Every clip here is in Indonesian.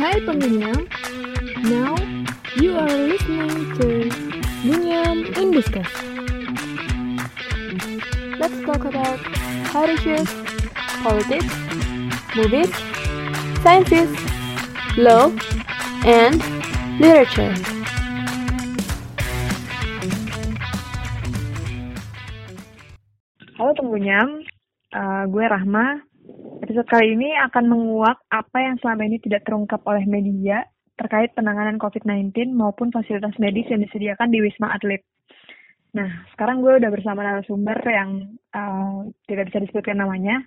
Hai Pengunyam, now you are listening to Bunyam in Discuss. Let's talk about health issues, politics, movies, sciences, law, and literature. Halo Tenggunyam, uh, gue Rahma. Episode kali ini akan menguak apa yang selama ini tidak terungkap oleh media terkait penanganan COVID-19 maupun fasilitas medis yang disediakan di Wisma Atlet. Nah, sekarang gue udah bersama narasumber yang uh, tidak bisa disebutkan namanya,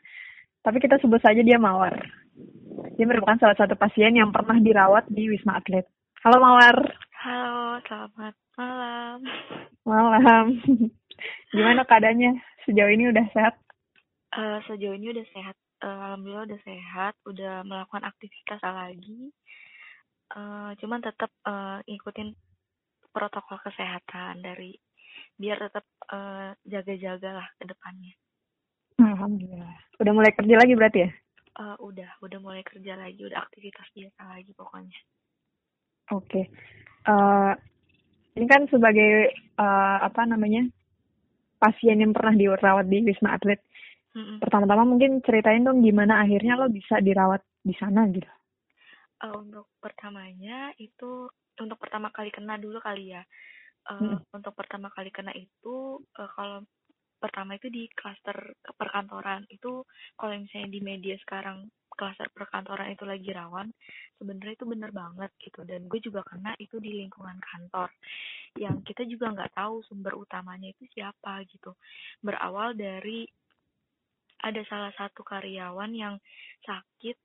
tapi kita sebut saja dia Mawar. Dia merupakan salah satu pasien yang pernah dirawat di Wisma Atlet. Halo Mawar. Halo, selamat malam. Malam. Gimana keadaannya? Sejauh ini udah sehat? Uh, sejauh ini udah sehat. Uh, Alhamdulillah udah sehat, udah melakukan aktivitas lagi. Uh, cuman tetap uh, ngikutin protokol kesehatan dari biar tetap uh, jaga-jaga lah ke depannya. Alhamdulillah. Udah mulai kerja lagi berarti ya? Uh, udah, udah mulai kerja lagi, udah aktivitas biasa lagi pokoknya. Oke. Okay. Uh, ini kan sebagai uh, apa namanya pasien yang pernah dirawat di Wisma Atlet. Mm-hmm. Pertama-tama mungkin ceritain dong gimana akhirnya lo bisa dirawat di sana gitu. Uh, untuk pertamanya itu untuk pertama kali kena dulu kali ya. Uh, mm-hmm. Untuk pertama kali kena itu uh, kalau pertama itu di klaster perkantoran itu kalau misalnya di media sekarang klaster perkantoran itu lagi rawan sebenarnya itu bener banget gitu dan gue juga kena itu di lingkungan kantor yang kita juga nggak tahu sumber utamanya itu siapa gitu berawal dari ada salah satu karyawan yang sakit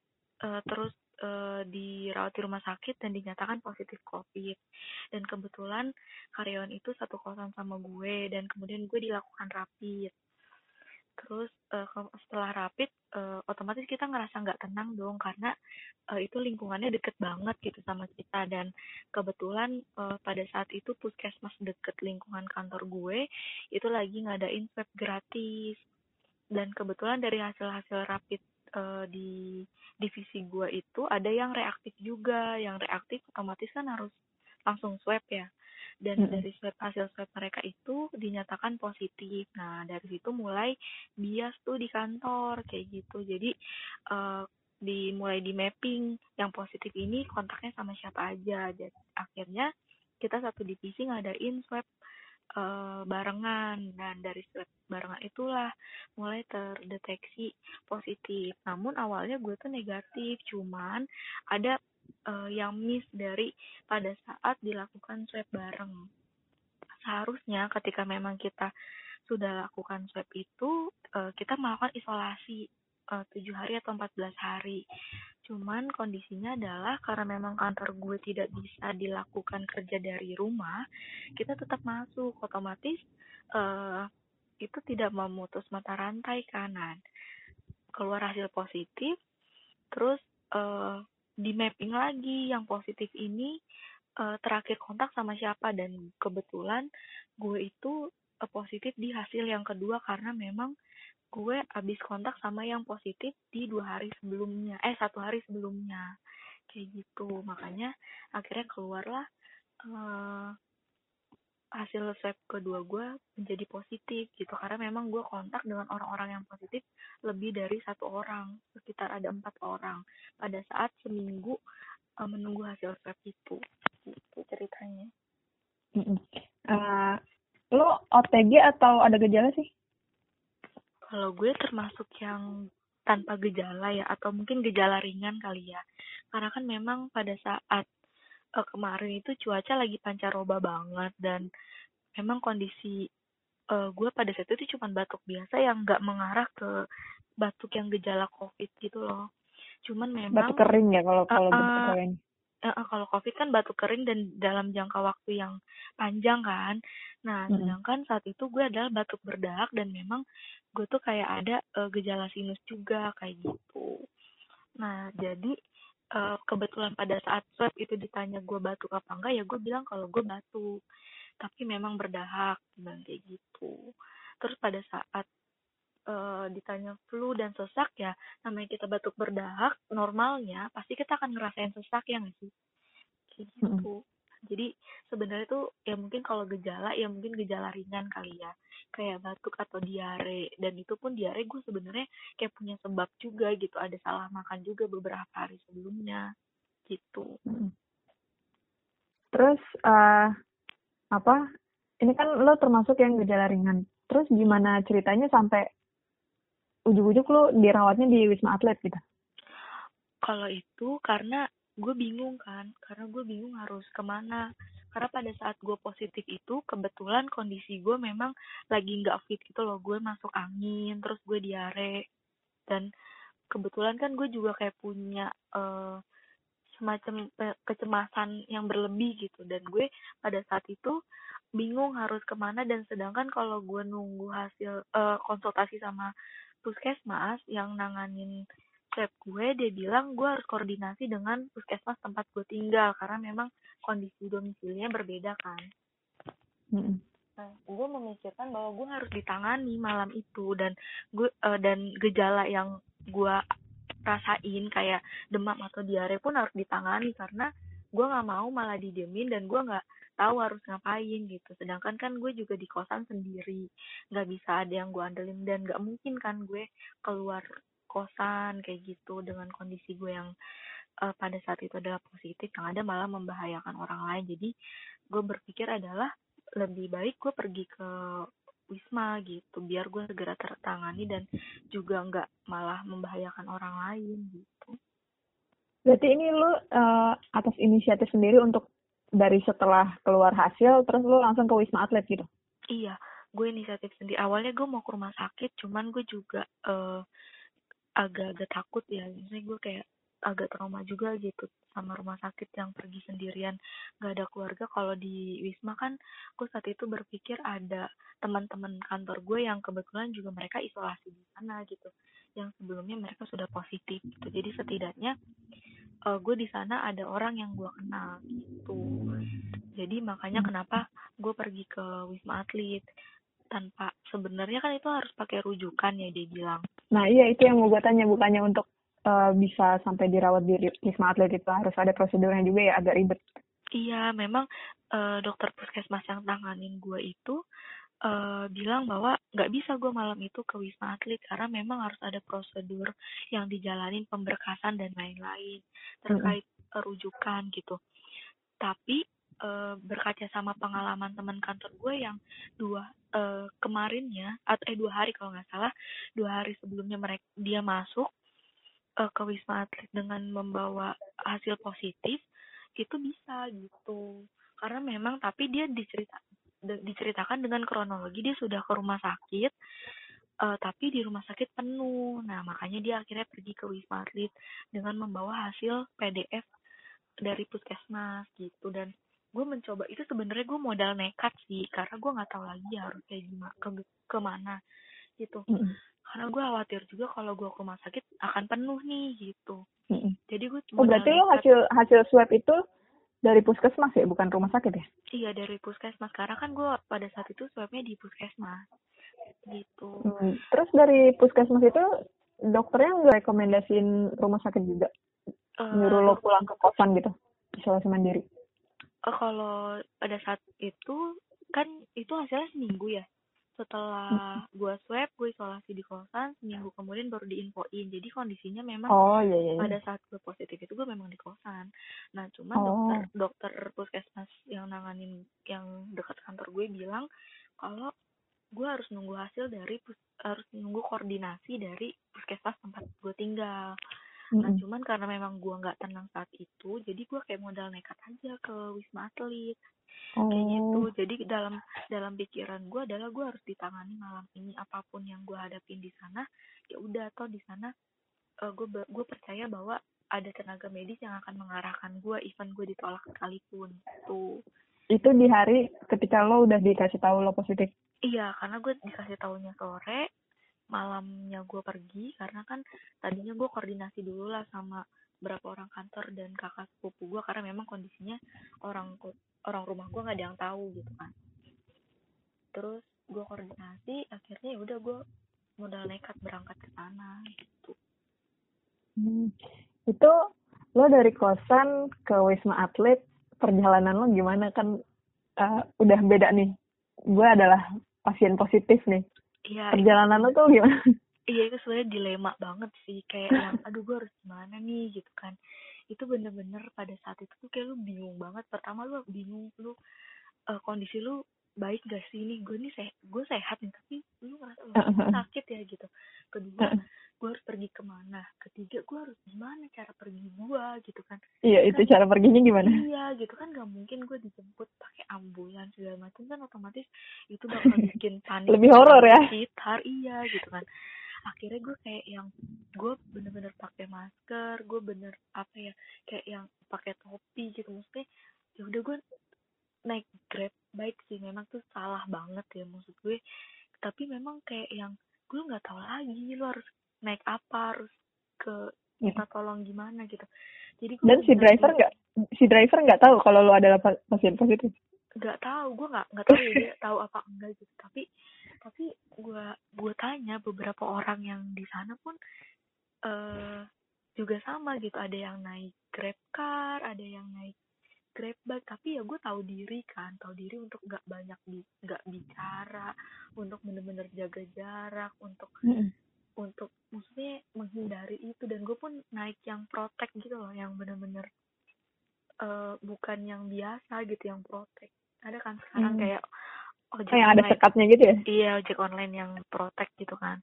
uh, terus uh, dirawat di rumah sakit dan dinyatakan positif COVID. Dan kebetulan karyawan itu satu kosan sama gue dan kemudian gue dilakukan rapid. Terus uh, setelah rapid, uh, otomatis kita ngerasa nggak tenang dong karena uh, itu lingkungannya deket banget gitu sama kita dan kebetulan uh, pada saat itu puskesmas deket lingkungan kantor gue itu lagi ngadain swab gratis dan kebetulan dari hasil-hasil rapid uh, di divisi gue itu ada yang reaktif juga. Yang reaktif otomatis kan harus langsung swab ya. Dan hmm. dari swab hasil swab mereka itu dinyatakan positif. Nah dari situ mulai bias tuh di kantor kayak gitu. Jadi uh, dimulai di mapping yang positif ini kontaknya sama siapa aja. Dan akhirnya kita satu divisi ngadain swab uh, barengan dan dari swab barengan itulah mulai terdeteksi positif. Namun awalnya gue tuh negatif, cuman ada uh, yang miss dari pada saat dilakukan swab bareng. Seharusnya ketika memang kita sudah lakukan swab itu, uh, kita melakukan isolasi tujuh hari atau 14 hari. Cuman kondisinya adalah karena memang kantor gue tidak bisa dilakukan kerja dari rumah, kita tetap masuk otomatis uh, itu tidak memutus mata rantai kanan. Keluar hasil positif, terus uh, di mapping lagi yang positif ini uh, terakhir kontak sama siapa dan kebetulan gue itu positif di hasil yang kedua karena memang gue abis kontak sama yang positif di dua hari sebelumnya. Eh satu hari sebelumnya. Kayak gitu. Makanya akhirnya keluarlah uh, hasil swab kedua gue menjadi positif gitu. Karena memang gue kontak dengan orang-orang yang positif lebih dari satu orang. Sekitar ada empat orang. Pada saat seminggu uh, menunggu hasil swab itu. Itu ceritanya. Uh, lo OTG atau ada gejala sih kalau gue termasuk yang tanpa gejala ya atau mungkin gejala ringan kali ya. Karena kan memang pada saat uh, kemarin itu cuaca lagi pancaroba banget dan memang kondisi uh, gue pada saat itu cuma batuk biasa yang nggak mengarah ke batuk yang gejala covid gitu loh. Cuman memang batuk kering ya kalau kalau uh, kering. Uh, kalau COVID kan batuk kering dan dalam jangka waktu yang panjang kan. Nah, hmm. sedangkan saat itu gue adalah batuk berdahak dan memang gue tuh kayak ada uh, gejala sinus juga kayak gitu. Nah, jadi uh, kebetulan pada saat swab itu ditanya gue batuk apa enggak ya gue bilang kalau gue batuk. Tapi memang berdahak dan kayak gitu. Terus pada saat uh, ditanya flu dan sesak ya namanya kita batuk berdahak normalnya pasti kita akan ngerasain sesak ya nggak sih? Kayak gitu. Jadi sebenarnya tuh ya mungkin kalau gejala ya mungkin gejala ringan kali ya. Kayak batuk atau diare dan itu pun diare gue sebenarnya kayak punya sebab juga gitu. Ada salah makan juga beberapa hari sebelumnya. Gitu. Terus uh, apa? Ini kan lo termasuk yang gejala ringan. Terus gimana ceritanya sampai ujuk-ujuk lo dirawatnya di wisma atlet gitu? Kalau itu karena gue bingung kan karena gue bingung harus ke mana. Karena pada saat gue positif itu kebetulan kondisi gue memang lagi nggak fit gitu loh. Gue masuk angin terus gue diare. Dan kebetulan kan gue juga kayak punya uh, semacam kecemasan yang berlebih gitu. Dan gue pada saat itu bingung harus ke mana. Dan sedangkan kalau gue nunggu hasil uh, konsultasi sama puskesmas yang nanganin swab gue dia bilang gue harus koordinasi dengan puskesmas tempat gue tinggal karena memang kondisi domisilinya berbeda kan mm-hmm. nah gue memikirkan bahwa gue harus ditangani malam itu dan gue uh, dan gejala yang gue rasain kayak demam atau diare pun harus ditangani karena gue nggak mau malah didiemin dan gue nggak tahu harus ngapain gitu. Sedangkan kan gue juga di kosan sendiri. Nggak bisa ada yang gue andelin dan nggak mungkin kan gue keluar kosan kayak gitu dengan kondisi gue yang uh, pada saat itu adalah positif yang ada malah membahayakan orang lain. Jadi gue berpikir adalah lebih baik gue pergi ke wisma gitu biar gue segera tertangani dan juga nggak malah membahayakan orang lain gitu. Berarti ini lu uh, atas inisiatif sendiri untuk dari setelah keluar hasil terus lu langsung ke wisma atlet gitu? Iya gue inisiatif sendiri. Awalnya gue mau ke rumah sakit cuman gue juga uh, agak-agak takut ya. Misalnya gue kayak agak trauma juga gitu sama rumah sakit yang pergi sendirian. Gak ada keluarga. Kalau di wisma kan gue saat itu berpikir ada teman-teman kantor gue yang kebetulan juga mereka isolasi di sana gitu. Yang sebelumnya mereka sudah positif gitu. Jadi setidaknya uh, gue di sana ada orang yang gue kenal gitu jadi makanya kenapa gue pergi ke wisma atlet tanpa sebenarnya kan itu harus pakai rujukan ya dia bilang. Nah iya itu yang mau gue tanya bukannya untuk uh, bisa sampai dirawat di wisma atlet itu harus ada prosedurnya juga ya agak ribet. Iya memang uh, dokter puskesmas yang tanganin gue itu uh, bilang bahwa nggak bisa gue malam itu ke wisma atlet karena memang harus ada prosedur yang dijalanin pemberkasan dan lain-lain terkait mm -hmm. rujukan gitu. Tapi uh, berkaca sama pengalaman teman kantor gue yang dua uh, kemarinnya atau eh dua hari kalau nggak salah dua hari sebelumnya mereka dia masuk uh, ke wisma atlet dengan membawa hasil positif itu bisa gitu karena memang tapi dia dicerita diceritakan dengan kronologi dia sudah ke rumah sakit uh, tapi di rumah sakit penuh. Nah makanya dia akhirnya pergi ke wisma atlet dengan membawa hasil PDF dari puskesmas gitu. Dan gue mencoba itu sebenarnya gue modal nekat sih karena gue nggak tahu lagi harus kayak gimana ke ke mana gitu. Mm -hmm. karena gue khawatir juga kalau gue ke rumah sakit akan penuh nih gitu. Mm -hmm. jadi gue oh berarti lo hasil hasil swab itu dari puskesmas ya bukan rumah sakit ya? Iya dari puskesmas. Karena kan gue pada saat itu swabnya di puskesmas. Gitu. Hmm. terus dari puskesmas itu dokternya nggak rekomendasiin rumah sakit juga? Uh, nyuruh lo pulang ke kosan gitu isolasi mandiri? uh, kalau pada saat itu kan itu hasilnya seminggu ya setelah gue swab gue isolasi di kosan seminggu kemudian baru diinfoin jadi kondisinya memang oh, iya, iya. pada saat gue positif itu gue memang di kosan nah cuman oh. dokter dokter puskesmas yang nanganin yang dekat kantor gue bilang kalau gue harus nunggu hasil dari harus nunggu koordinasi dari puskesmas tempat gue tinggal Nah, cuman karena memang gua nggak tenang saat itu, jadi gua kayak modal nekat aja ke Wisma Atlet. Oh. Kayak gitu. Jadi dalam dalam pikiran gua adalah gua harus ditangani malam ini apa pun yang gua hadapin di sana, ya udah atau di sana uh, gua gua percaya bahwa ada tenaga medis yang akan mengarahkan gua even gua ditolak sekalipun. Tuh. Itu di hari ketika lo udah dikasih tahu lo positif. Iya, karena gue dikasih tahunya sore, malamnya gue pergi karena kan tadinya gue koordinasi dulu lah sama berapa orang kantor dan kakak sepupu gue karena memang kondisinya orang orang rumah gue nggak ada yang tahu gitu kan terus gue koordinasi akhirnya ya udah gue modal nekat berangkat ke sana gitu Hmm. Itu lo dari kosan ke Wisma Atlet, perjalanan lo gimana kan uh, udah beda nih. Gue adalah pasien positif nih. Iya Perjalanan lo tuh gimana? iya itu sebenarnya dilema banget sih. Kayak yang aduh gue harus gimana nih? Gitu kan. Itu bener-bener pada saat itu tuh kayak lu bingung banget. Pertama lu bingung lu eh, kondisi lu baik gak sih? Nih gue nih sehat gue sehat nih tapi lu ngerasa lu sakit ya gitu. Kedua gue harus pergi ke mana? Ketiga gue harus gimana cara pergi gue gitu kan? Iya, itu cara perginya gimana? iya gitu kan gak mungkin gue dijemput pakai ambulans segala macam kan otomatis itu bakal bikin panik Lebih horor ya? sekitar iya gitu kan. Akhirnya gue kayak yang gue bener-bener pakai masker gue bener apa ya kayak yang pakai topi gitu. Maksudnya ya udah gue naik grab baik sih memang tuh salah banget ya maksud gue. Tapi memang kayak yang gue nggak tahu lagi lu harus naik apa harus ke minta tolong gimana gitu. Jadi gue Dan si driver nggak si driver nggak tahu kalau lo adalah pa- pasien positif. nggak tahu gue nggak nggak tahu ya dia tahu apa enggak gitu. Tapi tapi gue gue tanya beberapa orang yang di sana pun eh juga sama gitu. Ada yang naik grab car ada yang naik grab bike tapi ya gue tahu diri kan tahu diri untuk nggak banyak bi nggak bicara untuk bener-bener jaga jarak untuk untuk maksudnya menghindari itu. Dan gue pun naik yang protek gitu loh yang bener-bener eh bukan yang biasa gitu yang protek. Ada kan sekarang Hmm. kayak ojek Oh, yang ada online. sekatnya gitu ya? iya ojek online yang protek gitu kan.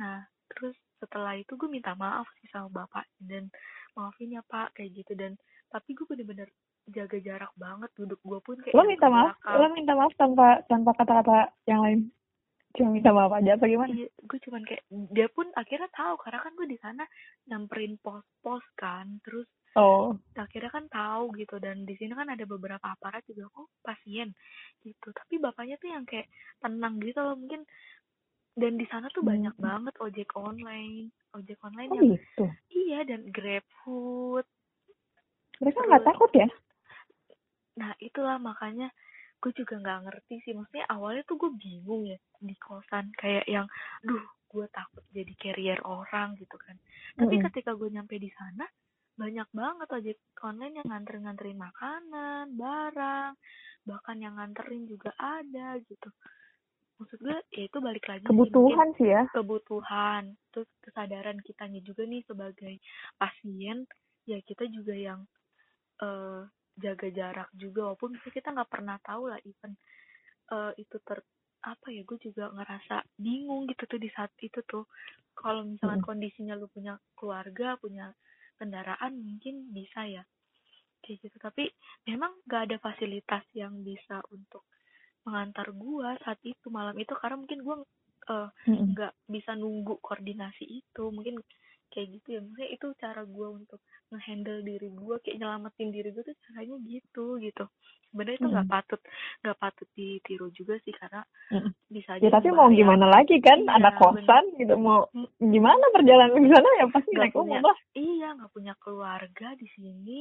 Nah terus setelah itu gue minta maaf sih sama bapak dan maafin ya pak kayak gitu. Dan tapi gue bener-bener jaga jarak banget duduk gue pun kayak Lo minta maaf, belakang. lo minta maaf tanpa tanpa kata-kata yang lain. Cuma minta maaf aja apa gimana? Iya, gue cuman kayak dia pun akhirnya tahu karena kan gue di sana nyamperin pos-pos kan, terus Oh, akhirnya kan tahu gitu dan di sini kan ada beberapa aparat juga oh pasien gitu, tapi bapaknya tuh yang kayak tenang gitu loh mungkin dan di sana tuh Hmm. banyak banget ojek online, ojek online oh yang gitu. iya dan GrabFood. Mereka nggak takut ya? Nah itulah makanya gue juga nggak ngerti sih, maksudnya awalnya tuh gue bingung ya di kosan kayak yang, duh gue takut jadi carrier orang gitu kan. Tapi Mm-mm. ketika gue nyampe di sana banyak banget ojek online yang nganter-nganterin makanan, barang, bahkan yang nganterin juga ada gitu. Maksud gue ya itu balik lagi sih, Kebutuhan sih ya. kebutuhan, terus kesadaran kitanya juga nih sebagai pasien, ya kita juga yang eh jaga jarak juga walaupun misalnya kita nggak pernah tahu lah even eh itu ter apa ya gue juga ngerasa bingung gitu tuh di saat itu tuh. Kalau misalkan Mm. kondisinya lu punya keluarga punya kendaraan mungkin bisa ya kayak gitu. Tapi memang nggak ada fasilitas yang bisa untuk mengantar gua saat itu malam itu karena mungkin gua eh, nggak bisa nunggu koordinasi itu. Mungkin kayak gitu ya maksudnya itu cara gua untuk ngehandle diri gua kayak nyelamatin diri gua tuh caranya gitu gitu sebenarnya itu nggak Mm. patut nggak patut ditiru juga sih karena Mm. bisa aja Ya tapi mau gimana lagi kan? Iya, Anak kosan gitu mau Mm. gimana perjalanan ke sana ya pasti Nggak naik punya umum lah. iya nggak punya keluarga di sini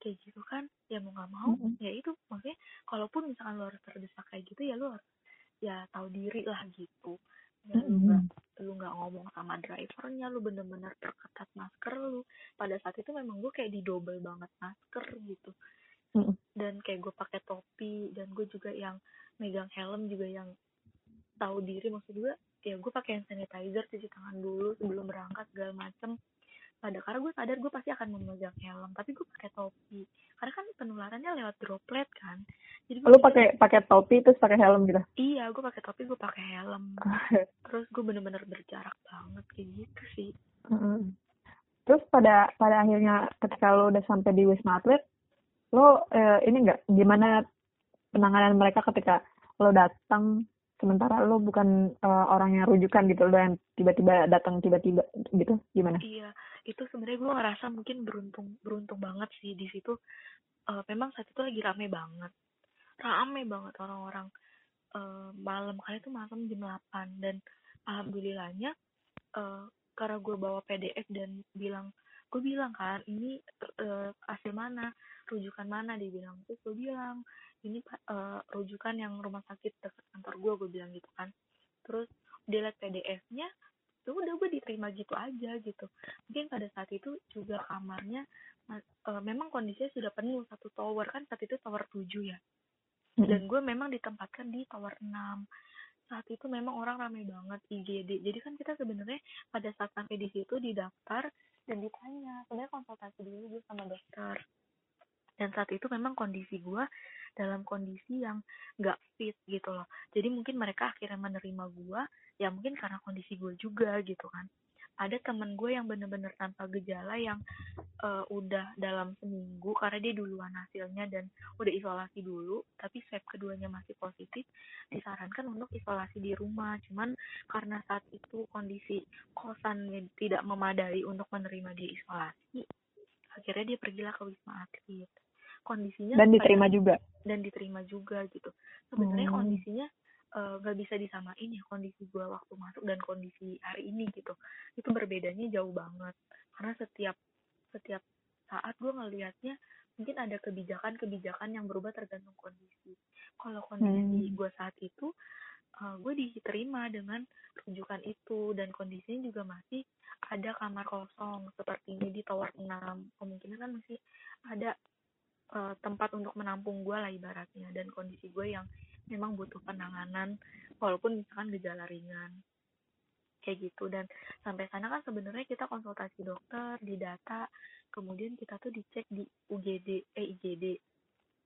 kayak gitu kan ya mau nggak mau Mm-mm. ya itu maksudnya kalaupun misalkan lo harus terdesak kayak gitu ya lo harus ya tahu diri lah gitu ya Mm-mm. Lu nggak ngomong sama drivernya lu bener-bener perketat masker lu. Pada saat itu memang gue kayak didobel banget masker gitu. Dan kayak gue pakai topi dan gue juga yang megang helm juga yang tahu diri. Maksud gue ya gue pakai hand sanitizer cuci tangan dulu sebelum berangkat segala macem pada karena gue sadar gue pasti akan memegang helm tapi gue pakai topi karena kan penularannya lewat droplet kan jadi gue Lu mikir, pakai pakai topi terus pakai helm gitu. iya gue pakai topi gue pakai helm terus gue bener-bener berjarak banget kayak gitu sih Mm-mm. Terus pada pada akhirnya ketika lo udah sampai di Wisma Atlet, lo eh, ini enggak gimana penanganan mereka ketika lo datang sementara lo bukan eh, orang yang rujukan gitu lo yang tiba-tiba datang tiba-tiba gitu gimana? Iya, itu sebenarnya gue ngerasa mungkin beruntung beruntung banget sih di situ. Eh, memang saat itu lagi rame banget, rame banget orang-orang. Eh, malam kali itu malam jam 8 dan alhamdulillahnya eh, karena gue bawa PDF dan bilang gue bilang kan ini eh, hasil mana rujukan mana dia bilang terus gue bilang ini eh, rujukan yang rumah sakit dekat kantor gue gue bilang gitu kan. Terus dia liat PDF-nya ya udah gue diterima gitu aja gitu. Mungkin pada saat itu juga kamarnya uh, memang kondisinya sudah penuh satu tower kan saat itu tower 7 ya. Dan gue memang ditempatkan di tower 6 saat itu memang orang ramai banget IGD jadi kan kita sebenarnya pada saat sampai di situ didaftar dan ditanya sebenarnya konsultasi dulu gue sama dokter dan saat itu memang kondisi gue dalam kondisi yang gak fit gitu loh. Jadi mungkin mereka akhirnya menerima gue ya mungkin karena kondisi gue juga gitu kan. Ada temen gue yang bener-bener tanpa gejala yang uh, udah dalam seminggu karena dia duluan hasilnya dan udah isolasi dulu tapi swab keduanya masih positif disarankan untuk isolasi di rumah. Cuman karena saat itu kondisi kosannya tidak memadai untuk menerima dia isolasi akhirnya dia pergilah ke wisma atlet kondisinya dan diterima juga. Dan diterima juga gitu. Sebenarnya hmm. kondisinya eh, nggak uh, bisa disamain ya kondisi gue waktu masuk dan kondisi hari ini gitu. Itu berbedanya jauh banget. Karena setiap setiap saat gue ngelihatnya mungkin ada kebijakan-kebijakan yang berubah tergantung kondisi. Kalau kondisi hmm. gue saat itu uh, gue diterima dengan rujukan itu. Dan kondisinya juga masih ada kamar kosong seperti ini di tower 6 kemungkinan kan masih ada uh, tempat untuk menampung gue lah ibaratnya dan kondisi gue yang memang butuh penanganan walaupun misalkan gejala ringan. Kayak gitu dan sampai sana kan sebenarnya kita konsultasi dokter di data kemudian kita tuh dicek di UGD eh IGD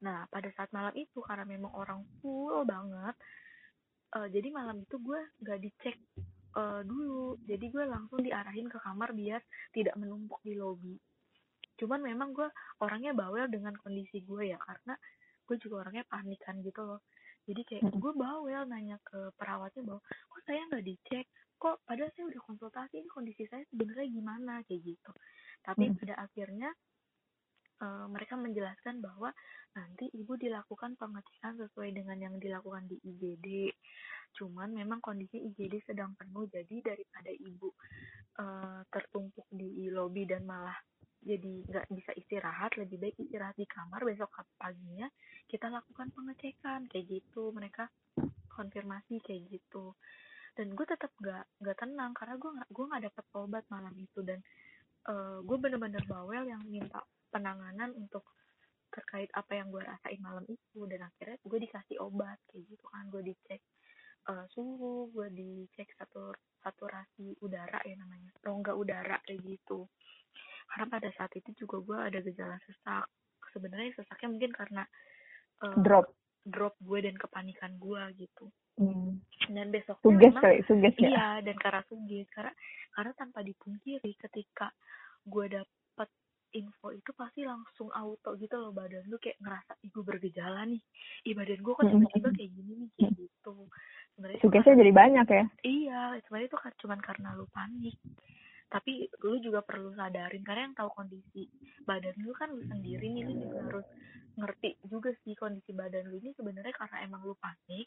nah pada saat malam itu karena memang orang full banget uh, jadi malam itu gue gak dicek uh, dulu. Jadi gue langsung diarahin ke kamar biar tidak menumpuk di lobi cuman memang gue orangnya bawel dengan kondisi gue ya karena gue juga orangnya panikan gitu loh. Jadi kayak gue bawel nanya ke perawatnya bahwa kok saya nggak dicek? Kok padahal saya udah konsultasi ini kondisi saya sebenarnya gimana? Kayak gitu. Tapi hmm. pada akhirnya uh, mereka menjelaskan bahwa nanti ibu dilakukan pengecekan sesuai dengan yang dilakukan di IGD cuman memang kondisi IGD sedang penuh jadi daripada ibu uh, tertumpuk di lobi dan malah jadi nggak bisa istirahat lebih baik istirahat di kamar besok paginya kita lakukan pengecekan kayak gitu. Mereka konfirmasi kayak gitu. Dan gue tetap nggak nggak tenang karena gue nggak gue nggak dapet obat malam itu. Dan uh, gue bener-bener bawel yang minta penanganan untuk terkait apa yang gue rasain malam itu. Dan akhirnya gue dikasih obat kayak gitu kan. Gue dicek uh, suhu gue dicek satur saturasi udara ya namanya rongga udara kayak gitu karena pada saat itu juga gue ada gejala sesak. Sebenarnya sesaknya mungkin karena uh, drop. drop gue dan kepanikan gue gitu. Hmm. dan besok suges kali suges ya? iya dan karena suges. Karena karena tanpa dipungkiri ketika gue dapet info itu pasti langsung auto gitu loh badan lu kayak ngerasa ibu bergejala nih. Ih, badan gue kan tiba-tiba kayak gini nih kayak gitu. Sebenarnya sugesnya jadi banyak ya? Iya sebenarnya itu kan cuma karena lu panik tapi lu juga perlu sadarin karena yang tahu kondisi badan lu kan lu sendiri nih lu juga harus ngerti juga sih kondisi badan lu ini sebenarnya karena emang lu panik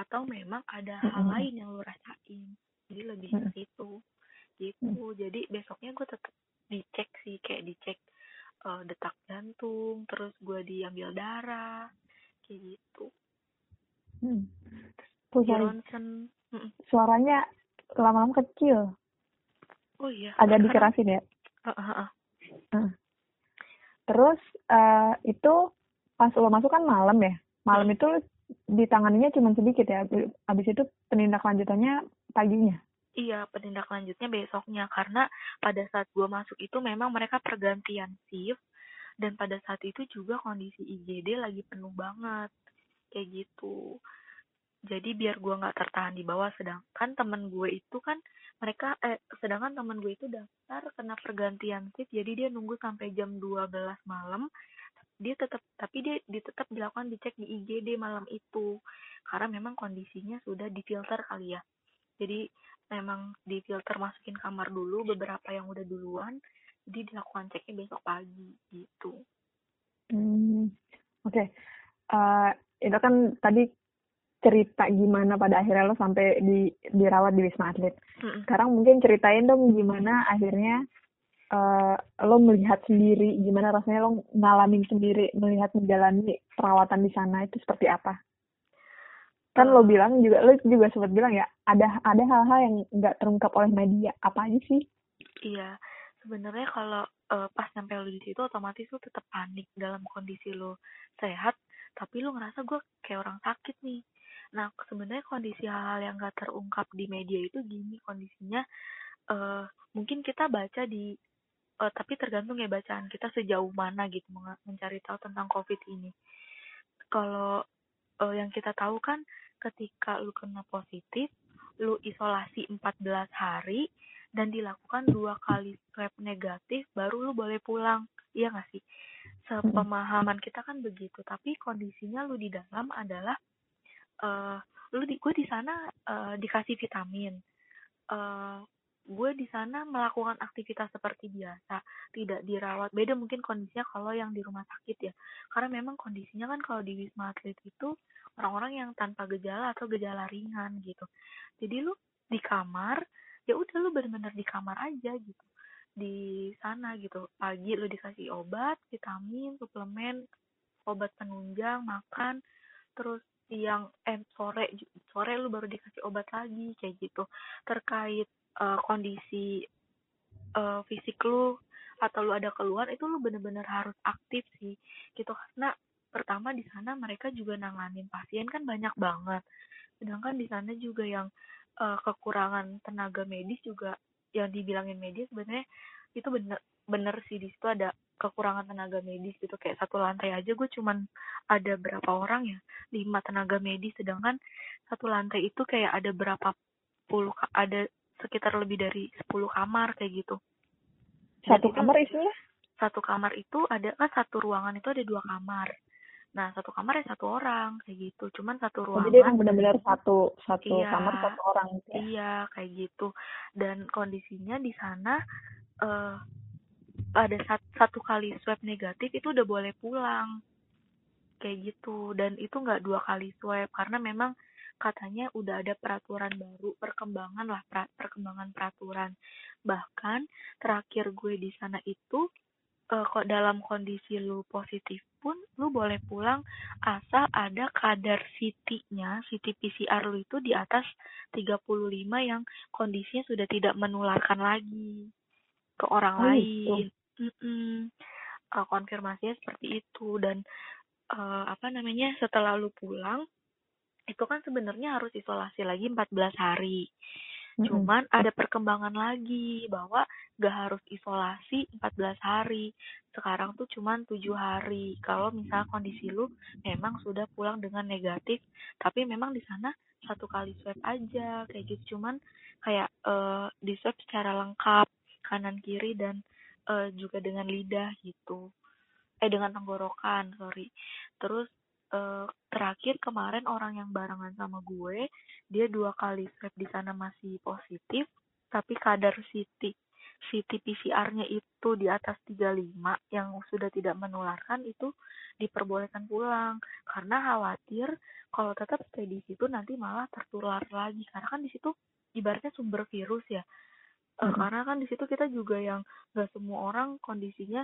atau memang ada hal lain yang lu rasain. Jadi lebih ke situ gitu. Jadi besoknya gue tetap dicek sih kayak dicek uh, detak jantung terus gue diambil darah kayak gitu. Hmm. Ronsen suaranya lama-lama kecil Oh iya. Agak dikerasin ya. Uh, uh, uh. Uh. Terus uh, itu pas lo masuk kan malam ya. Malam hmm. itu ditanganinya cuma sedikit ya. Habis itu penindak lanjutannya paginya. Iya, penindak lanjutnya besoknya karena pada saat gue masuk itu memang mereka pergantian shift dan pada saat itu juga kondisi IGD lagi penuh banget kayak gitu. Jadi biar gue nggak tertahan di bawah, sedangkan temen gue itu kan mereka eh sedangkan teman gue itu daftar kena pergantian shift jadi dia nunggu sampai jam 12 malam. Dia tetap tapi dia, dia tetap dilakukan dicek di IGD malam itu. Karena memang kondisinya sudah difilter kali ya. Jadi memang difilter masukin kamar dulu beberapa yang udah duluan jadi dilakukan ceknya besok pagi gitu. Hmm, oke. Okay. uh, eh, itu kan tadi cerita gimana pada akhirnya lo sampai di dirawat di Wisma Atlet. Hmm. Sekarang mungkin ceritain dong gimana akhirnya uh, lo melihat sendiri, gimana rasanya lo ngalamin sendiri melihat menjalani perawatan di sana itu seperti apa? kan lo Eh. bilang juga lo juga sempat bilang ya ada ada hal-hal yang nggak terungkap oleh media apa aja sih Iya, sebenarnya kalau eh, pas nyampe lu di situ otomatis lu tetap panik dalam kondisi lu sehat, tapi lu ngerasa gue kayak orang sakit nih. Nah, sebenarnya kondisi hal-hal yang gak terungkap di media itu gini kondisinya, eh mungkin kita baca di, eh, tapi tergantung ya bacaan kita sejauh mana gitu mencari tahu tentang COVID ini. Kalau eh, yang kita tahu kan ketika lu kena positif, lu isolasi 14 hari, dan dilakukan dua kali swab negatif baru lu boleh pulang iya gak sih sepemahaman kita kan begitu tapi kondisinya lu di dalam adalah eh lu di gue di sana eh, dikasih vitamin. Eh gue di sana melakukan aktivitas seperti biasa tidak dirawat. Beda mungkin kondisinya kalau yang di rumah sakit ya. Karena memang kondisinya kan kalau di wisma atlet itu orang-orang yang tanpa gejala atau gejala ringan gitu. Jadi lu di kamar ya udah lu bener-bener di kamar aja gitu. Di sana gitu. Pagi lu dikasih obat vitamin suplemen obat penunjang makan terus siang eh sore sore lu baru dikasih obat lagi kayak gitu. Terkait eh, kondisi eh, fisik lu atau lu ada keluhan itu lu bener-bener harus aktif sih gitu. Karena pertama di sana mereka juga nanganin pasien kan banyak banget. Sedangkan di sana juga yang eh, kekurangan tenaga medis juga yang dibilangin medis sebenarnya itu bener bener sih di situ ada kekurangan tenaga medis gitu. Kayak satu lantai aja gue cuman ada berapa orang ya lima tenaga medis. Sedangkan satu lantai itu kayak ada berapa puluh ada sekitar lebih dari 10 kamar kayak gitu. Satu kamar isinya satu kamar itu ada kan satu ruangan itu ada dua kamar. Nah satu kamar ya satu orang kayak gitu. Cuman satu Oh, ruangan jadi emang benar-benar satu satu Iya. kamar satu orang gitu ya? Iya, kayak gitu. Dan kondisinya di sana eh ada sat- satu kali swab negatif itu udah boleh pulang. Kayak gitu. Dan itu nggak dua kali swab karena memang katanya udah ada peraturan baru, perkembangan lah, pra- perkembangan peraturan. Bahkan terakhir gue di sana itu eh, kok dalam kondisi lu positif pun lu boleh pulang asal ada kadar CT-nya, CT PCR lu itu di atas 35 yang kondisinya sudah tidak menularkan lagi ke orang Oh, lain. Mm-mm. Eh, konfirmasinya seperti itu dan eh, apa namanya setelah lu pulang itu kan sebenarnya harus isolasi lagi 14 hari. Mm-mm. Cuman ada perkembangan lagi bahwa gak harus isolasi 14 hari. Sekarang tuh cuman 7 hari. Kalau misalnya kondisi lu memang sudah pulang dengan negatif, tapi memang di sana satu kali swab aja kayak gitu. Cuman kayak eh di swab secara lengkap kanan kiri dan eh, juga dengan lidah gitu. Eh dengan tenggorokan, sorry. Terus eh, terakhir kemarin orang yang barengan sama gue dia dua kali swab di sana masih positif tapi kadar CT CT PCR-nya itu di atas 35 yang sudah tidak menularkan itu diperbolehkan pulang karena khawatir kalau tetap stay di situ nanti malah tertular lagi karena kan di situ ibaratnya sumber virus ya Mm-mm. karena kan di situ kita juga yang gak semua orang kondisinya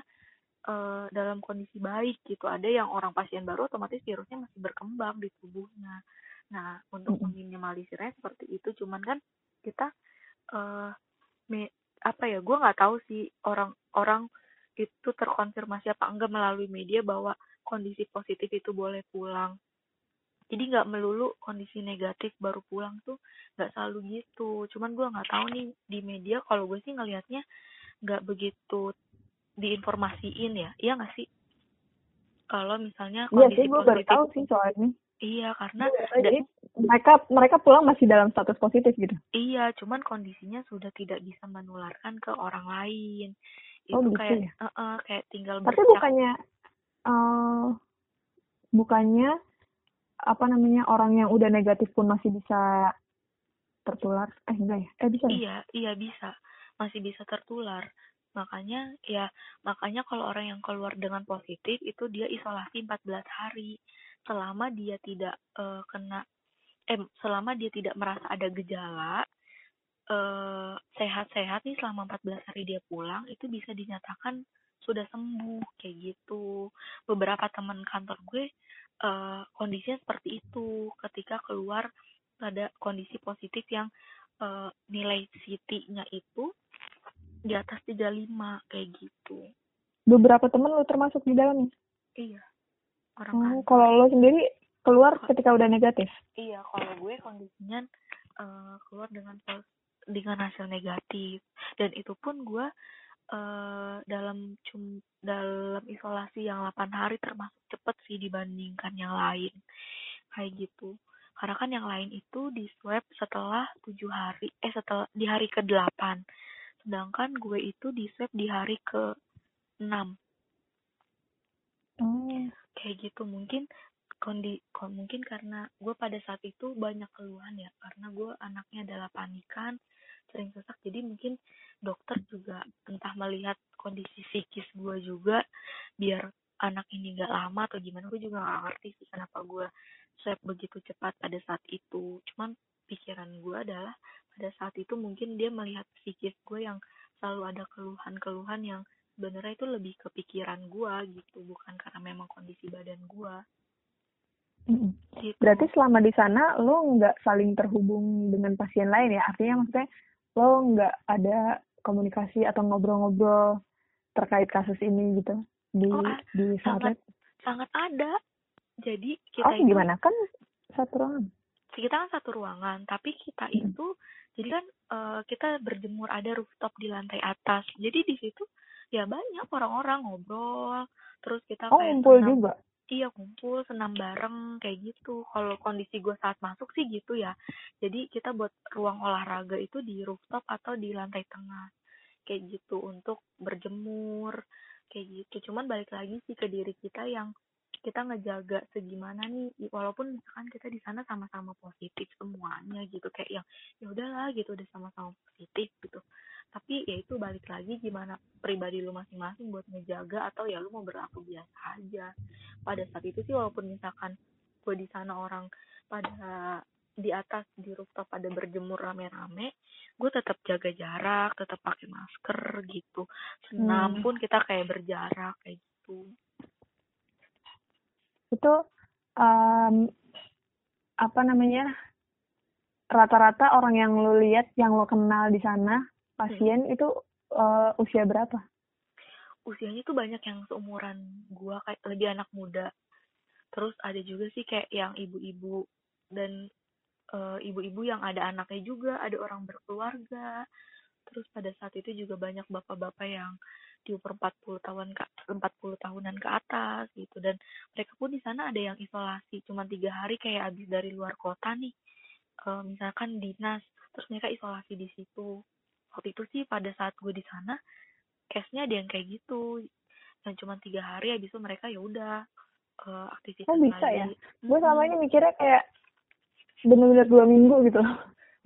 eh, dalam kondisi baik gitu ada yang orang pasien baru otomatis virusnya masih berkembang di tubuhnya nah untuk Mm-mm. meminimalisirnya seperti itu cuman kan kita eh me- apa ya gue nggak tahu sih orang-orang itu terkonfirmasi apa enggak melalui media bahwa kondisi positif itu boleh pulang jadi nggak melulu kondisi negatif baru pulang tuh nggak selalu gitu cuman gue nggak tahu nih di media kalau gue sih ngelihatnya nggak begitu diinformasiin ya iya nggak sih kalau misalnya Iya kondisi sih, gue baru tahu sih soalnya. iya karena Jadi mereka mereka pulang masih dalam status positif gitu. Iya, cuman kondisinya sudah tidak bisa menularkan ke orang lain. Oh, Itu gitu kayak ya? eh, eh, kayak tinggal Tapi bercak. bukannya eh bukannya apa namanya orang yang udah negatif pun masih bisa tertular? Eh enggak ya? Eh bisa ya? Iya, iya bisa. Masih bisa tertular. Makanya ya, makanya kalau orang yang keluar dengan positif itu dia isolasi 14 hari. Selama dia tidak eh, kena eh selama dia tidak merasa ada gejala eh sehat-sehat nih selama 14 hari dia pulang itu bisa dinyatakan sudah sembuh kayak gitu beberapa teman kantor gue uh, kondisinya seperti itu ketika keluar pada kondisi positif yang uh, nilai CT-nya itu di atas 35 kayak gitu. Beberapa temen lu termasuk di dalamnya? Iya. Orang oh, kalau lo sendiri keluar ketika udah negatif? Iya, kalau gue kondisinya uh, keluar dengan dengan hasil negatif dan itu pun gue uh, dalam cum dalam isolasi yang 8 hari termasuk cepet sih dibandingkan yang lain. Kayak gitu. Karena kan yang lain itu di swab setelah tujuh hari eh setelah di hari ke 8 sedangkan gue itu di swab di hari ke 6 oh. kayak gitu. Mungkin kondi mungkin karena gue pada saat itu banyak keluhan ya. Karena gue anaknya adalah panikan sering sesak jadi mungkin dokter juga entah melihat kondisi psikis gue juga biar anak ini gak lama atau gimana gue juga gak ngerti sih kenapa gue swab begitu cepat pada saat itu cuman pikiran gue adalah pada saat itu mungkin dia melihat psikis gue yang selalu ada keluhan-keluhan yang sebenarnya itu lebih ke pikiran gue gitu bukan karena memang kondisi badan gue gitu. Berarti selama di sana lo nggak saling terhubung dengan pasien lain ya? Artinya maksudnya lo nggak ada komunikasi atau ngobrol-ngobrol terkait kasus ini gitu di oh, di sangat sangat ada. Jadi kita oh, itu gimana? Kan satu ruangan. Kita kan satu ruangan tapi kita hmm. itu jadi kan uh, kita berjemur ada rooftop di lantai atas. Jadi di situ ya banyak orang-orang ngobrol terus kita oh, kayak ngumpul juga iya kumpul senam bareng kayak gitu. Kalau kondisi gue saat masuk sih gitu ya. Jadi kita buat ruang olahraga itu di rooftop atau di lantai tengah. Kayak gitu untuk berjemur kayak gitu. Cuman balik lagi sih ke diri kita yang kita ngejaga segimana nih walaupun misalkan kita di sana sama-sama positif semuanya gitu kayak yang ya udahlah gitu udah sama-sama positif gitu. Tapi ya itu balik lagi gimana pribadi lu masing-masing buat ngejaga atau ya lu mau berlaku biasa aja. Pada saat itu sih walaupun misalkan gue di sana orang pada di atas di rooftop pada berjemur rame-rame gue tetap jaga jarak tetap pakai masker gitu. Senam hmm. pun kita kayak berjarak kayak gitu itu um, apa namanya rata-rata orang yang lu lihat yang lo kenal di sana pasien hmm. itu uh, usia berapa? Usianya tuh banyak yang seumuran gua kayak lebih anak muda. Terus ada juga sih kayak yang ibu-ibu dan eh, ibu-ibu yang ada anaknya juga, ada orang berkeluarga. Terus pada saat itu juga banyak bapak-bapak yang di umur 40 tahun ke 40 tahunan ke atas gitu. Dan mereka pun di sana ada yang isolasi cuma tiga hari kayak habis dari luar kota nih. Uh, misalkan dinas terus mereka isolasi di situ. Waktu itu sih pada saat gue di sana case-nya ada yang kayak gitu. Yang cuma tiga hari habis itu mereka ya udah uh, aktivitas oh, bisa lagi. ya gue selama ini mikirnya kayak bener-bener dua minggu gitu.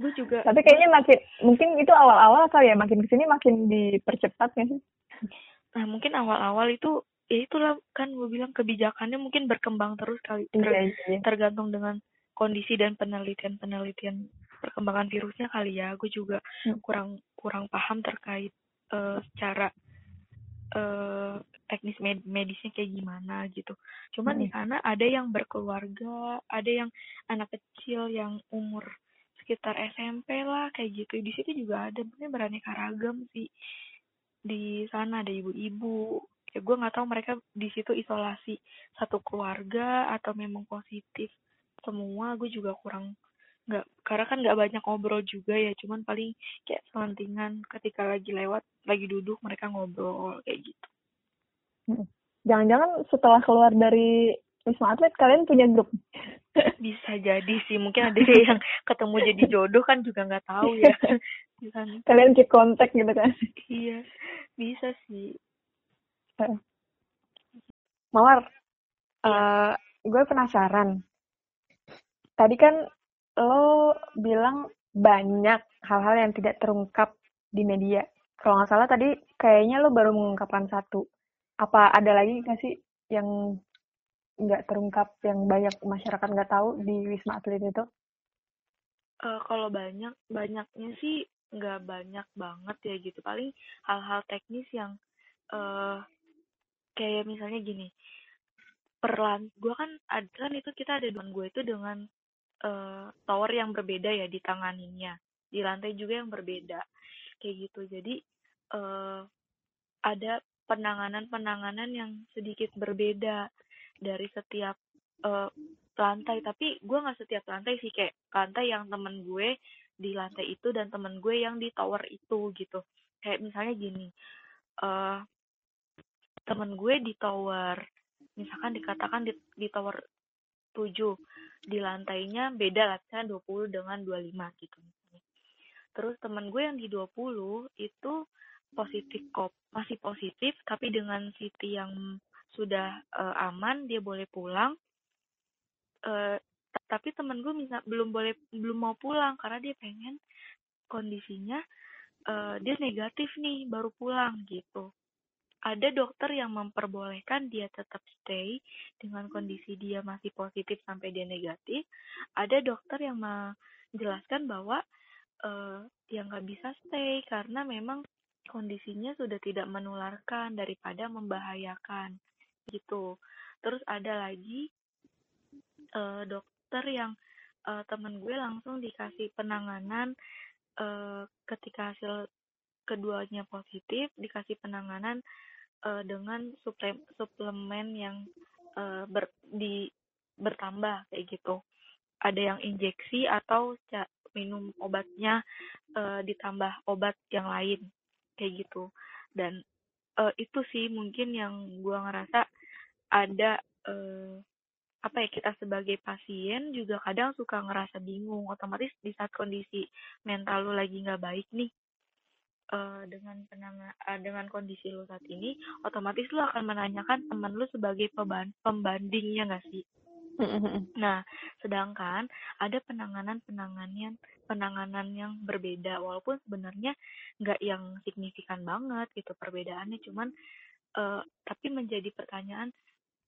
Gue juga tapi kayaknya makin mungkin itu awal-awal kali ya makin ke sini makin dipercepat ya sih nah mungkin awal-awal itu ya itulah kan gue bilang kebijakannya mungkin berkembang terus kali ter iya, iya. tergantung dengan kondisi dan penelitian-penelitian perkembangan virusnya kali ya gue juga hmm. kurang kurang paham terkait uh, secara uh, teknis med medisnya kayak gimana gitu cuman hmm. di sana ada yang berkeluarga ada yang anak kecil yang umur sekitar SMP lah kayak gitu di situ juga ada bener beraneka ragam sih di sana ada ibu-ibu. Ya gue nggak tahu mereka di situ isolasi satu keluarga atau memang positif semua. Gue juga kurang nggak karena kan nggak banyak ngobrol juga ya. Cuman paling kayak selentingan ketika lagi lewat lagi duduk mereka ngobrol kayak gitu. Hmm. jangan-jangan setelah keluar dari wisma atlet kalian punya grup? Bisa jadi sih. Mungkin ada yang ketemu jadi jodoh kan juga nggak tahu ya kalian keep kontak gitu kan iya bisa sih mawar uh, gue penasaran tadi kan lo bilang banyak hal-hal yang tidak terungkap di media. Kalau nggak salah tadi kayaknya lo baru mengungkapkan satu. Apa ada lagi nggak sih yang nggak terungkap yang banyak masyarakat nggak tahu di Wisma Atlet itu? Uh, kalau banyak, banyaknya sih nggak banyak banget ya gitu. Paling hal-hal teknis yang uh, kayak misalnya gini perlan gue kan ada kan itu kita ada dengan gue itu dengan uh, tower yang berbeda ya ditanganinya di lantai juga yang berbeda. Kayak gitu. Jadi uh, ada penanganan-penanganan yang sedikit berbeda dari setiap uh, lantai. Tapi gue nggak setiap lantai sih. Kayak lantai yang temen gue di lantai itu dan temen gue yang di tower itu gitu. Kayak misalnya gini uh, temen gue di tower misalkan dikatakan di, di tower 7 di lantainya beda lah misalnya 20 dengan 25 gitu. Terus temen gue yang di 20 itu positif kok masih positif tapi dengan city yang sudah uh, aman dia boleh pulang uh, tapi temen gue misal belum boleh belum mau pulang karena dia pengen kondisinya uh, dia negatif nih baru pulang gitu ada dokter yang memperbolehkan dia tetap stay dengan kondisi dia masih positif sampai dia negatif. Ada dokter yang menjelaskan bahwa uh, dia nggak bisa stay karena memang kondisinya sudah tidak menularkan daripada membahayakan gitu. Terus ada lagi uh, dokter yang uh, temen gue langsung dikasih penanganan uh, ketika hasil keduanya positif dikasih penanganan uh, dengan suple suplemen yang uh, ber di bertambah kayak gitu. Ada yang injeksi atau minum obatnya uh, ditambah obat yang lain kayak gitu. Dan uh, itu sih mungkin yang gua ngerasa ada uh, apa ya kita sebagai pasien juga kadang suka ngerasa bingung. Otomatis di saat kondisi mental lu lagi nggak baik nih uh, dengan penanga uh, dengan kondisi lu saat ini, otomatis lu akan menanyakan teman lu sebagai pembandingnya nggak sih? Nah, sedangkan ada penanganan-penanganan penanganan yang berbeda, walaupun sebenarnya nggak yang signifikan banget gitu perbedaannya, cuman uh, tapi menjadi pertanyaan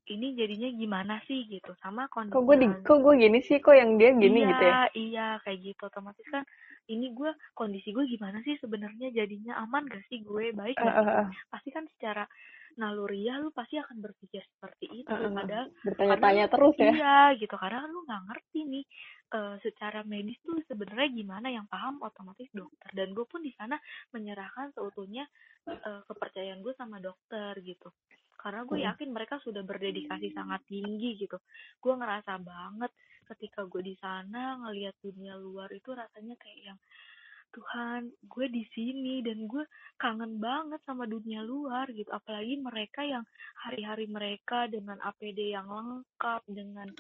ini jadinya gimana sih gitu. Sama kondisi kok gue di, kok gue gini sih? Kok yang dia gini iya, gitu ya? iya kayak gitu. Otomatis kan ini gue kondisi gue gimana sih sebenarnya? Jadinya aman gak sih? Gue baik gak uh, uh, pasti kan secara naluriah lu pasti akan berpikir seperti itu. Uh, padahal bertanya-tanya terus ya. iya gitu. Karena lu nggak ngerti nih uh, secara medis tuh sebenarnya gimana yang paham otomatis dokter. Dan gue pun di sana menyerahkan seutuhnya uh, kepercayaan gue sama dokter gitu karena gue yakin mereka sudah berdedikasi sangat tinggi gitu. Gue ngerasa banget ketika gue di sana ngelihat dunia luar itu rasanya kayak yang Tuhan gue di sini dan gue kangen banget sama dunia luar gitu. Apalagi mereka yang hari-hari mereka dengan APD yang lengkap dengan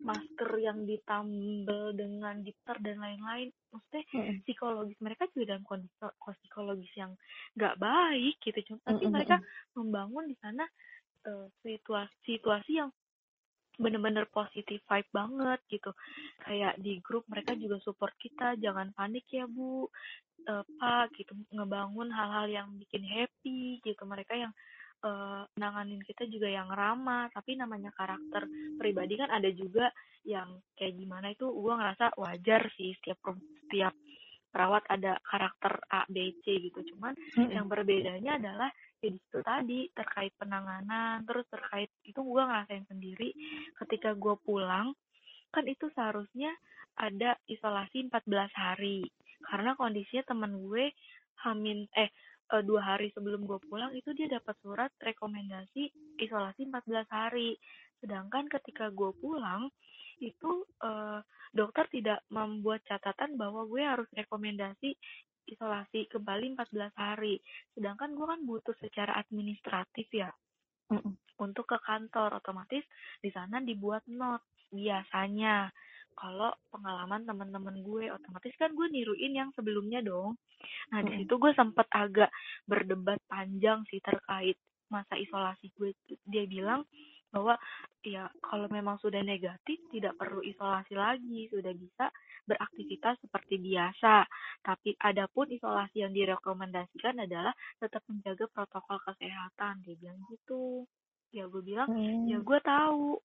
masker yang ditambal dengan gitar dan lain-lain. Maksudnya hmm. psikologis mereka juga dalam kondisi psikologis yang nggak baik gitu. Tapi mereka membangun di sana uh, situasi situasi yang bener-bener positif vibe banget gitu. Kayak di grup mereka juga support kita jangan panik ya bu. Uh, pak gitu ngebangun hal-hal yang bikin happy gitu. Mereka yang uh, nanganin kita juga yang ramah. Tapi namanya karakter pribadi kan ada juga yang kayak gimana itu gue ngerasa wajar sih setiap setiap perawat ada karakter A B C gitu. Cuman -hmm. yang berbedanya adalah ya di situ tadi terkait penanganan terus terkait itu gue ngerasain sendiri ketika gue pulang kan itu seharusnya ada isolasi 14 hari. Karena kondisinya teman gue hamin eh, eh dua hari sebelum gue pulang itu dia dapat surat rekomendasi isolasi 14 hari. Sedangkan ketika gue pulang itu eh, dokter tidak membuat catatan bahwa gue harus rekomendasi isolasi kembali 14 hari. Sedangkan gue kan butuh secara administratif ya. Untuk ke kantor otomatis di sana dibuat not biasanya. Kalau pengalaman teman-teman gue otomatis kan gue niruin yang sebelumnya dong. Nah, mm di situ gue sempet agak berdebat panjang sih terkait masa isolasi gue. Dia bilang bahwa ya kalau memang sudah negatif tidak perlu isolasi lagi, sudah bisa beraktivitas seperti biasa. Tapi adapun isolasi yang direkomendasikan adalah tetap menjaga protokol kesehatan. Dia bilang gitu. Ya gue bilang, hmm. ya gue tahu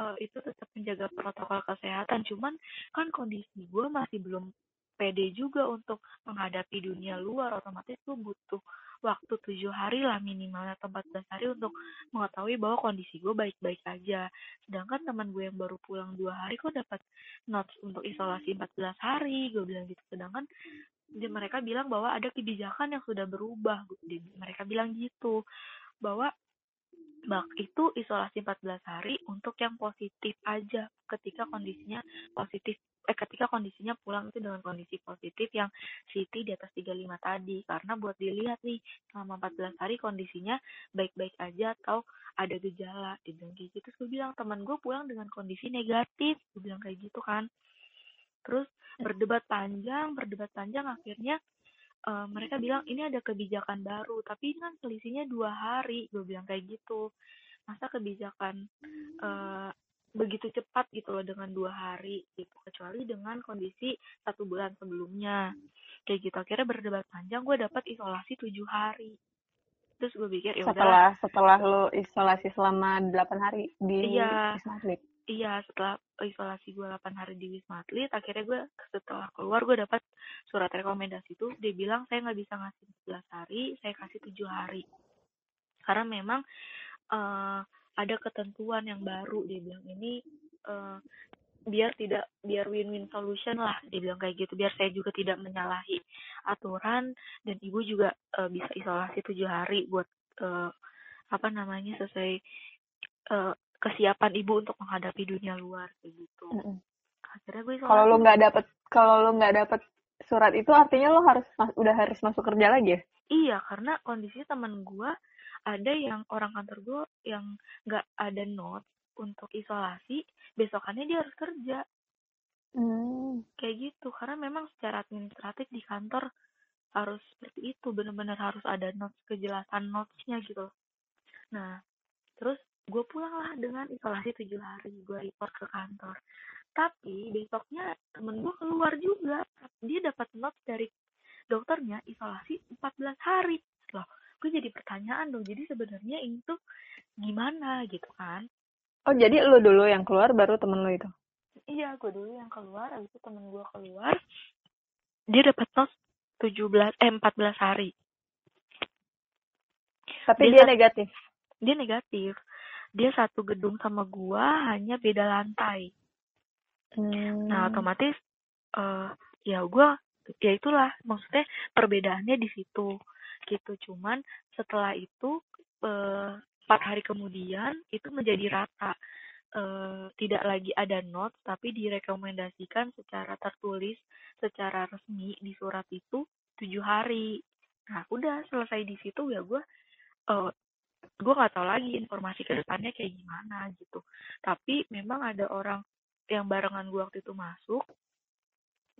uh, itu tetap menjaga protokol kesehatan. Cuman kan kondisi gue masih belum pede juga untuk menghadapi dunia luar. Otomatis gue butuh waktu tujuh hari lah minimalnya atau 14 hari untuk mengetahui bahwa kondisi gue baik-baik aja. Sedangkan teman gue yang baru pulang dua hari kok dapat notes untuk isolasi 14 hari, gue bilang gitu. Sedangkan dia, mereka bilang bahwa ada kebijakan yang sudah berubah. Mereka bilang gitu bahwa bak itu isolasi 14 hari untuk yang positif aja ketika kondisinya positif eh ketika kondisinya pulang itu dengan kondisi positif yang CT di atas 35 tadi. Karena buat dilihat nih selama 14 hari kondisinya baik-baik aja atau ada gejala. Di bilang gitu. Terus gue bilang teman gue pulang dengan kondisi negatif. Gue bilang kayak gitu kan. Terus berdebat panjang berdebat panjang akhirnya uh, mereka bilang ini ada kebijakan baru. Tapi kan selisihnya dua hari. Gue bilang kayak gitu. Masa kebijakan uh, begitu cepat gitu loh dengan dua hari gitu kecuali dengan kondisi satu bulan sebelumnya. Kayak gitu akhirnya berdebat panjang gue dapat isolasi tujuh hari. Terus gue pikir ya setelah setelah lo isolasi selama delapan hari di iya, Wisma Atlet? Iya setelah isolasi gue delapan hari di Wisma Atlet akhirnya gue setelah keluar gue dapat surat rekomendasi itu dia bilang saya nggak bisa ngasih 11 hari saya kasih tujuh hari. Karena memang uh, ada ketentuan yang baru dia bilang ini uh, biar tidak biar win-win solution lah dia bilang kayak gitu. Biar saya juga tidak menyalahi aturan dan ibu juga uh, bisa isolasi tujuh hari buat uh, apa namanya sesuai uh, kesiapan ibu untuk menghadapi dunia luar kayak gitu. Mm -hmm. akhirnya gue kalau lo nggak dapet kalau lo nggak dapet surat itu artinya lo harus udah harus masuk kerja lagi ya? Iya karena kondisi teman gue ada yang orang kantor gue yang nggak ada note untuk isolasi besokannya dia harus kerja. Hmm. kayak gitu karena memang secara administratif di kantor harus seperti itu benar-benar harus ada notes kejelasan notesnya gitu nah terus gue pulang lah dengan isolasi tujuh hari gue report ke kantor. Tapi besoknya temen gue keluar juga dia dapat notes dari dokternya isolasi 14 hari. Loh gue jadi pertanyaan dong jadi sebenarnya itu gimana gitu kan? Oh jadi lo dulu yang keluar baru temen lo itu? Iya gue dulu yang keluar abis itu temen gue keluar. Dia dapat tos belas eh empat belas hari. Tapi dia, dia negatif? dia negatif. Dia satu gedung sama gua hanya beda lantai. Hmm. nah otomatis uh, ya gua ya itulah maksudnya perbedaannya di situ gitu. Cuman setelah itu eh, empat hari kemudian itu menjadi rata. Eh, tidak lagi ada notes tapi direkomendasikan secara tertulis secara resmi di surat itu tujuh hari. Nah udah selesai di situ ya gue uh, gue nggak tahu lagi informasi ke depannya kayak gimana gitu. Tapi memang ada orang yang barengan gue waktu itu masuk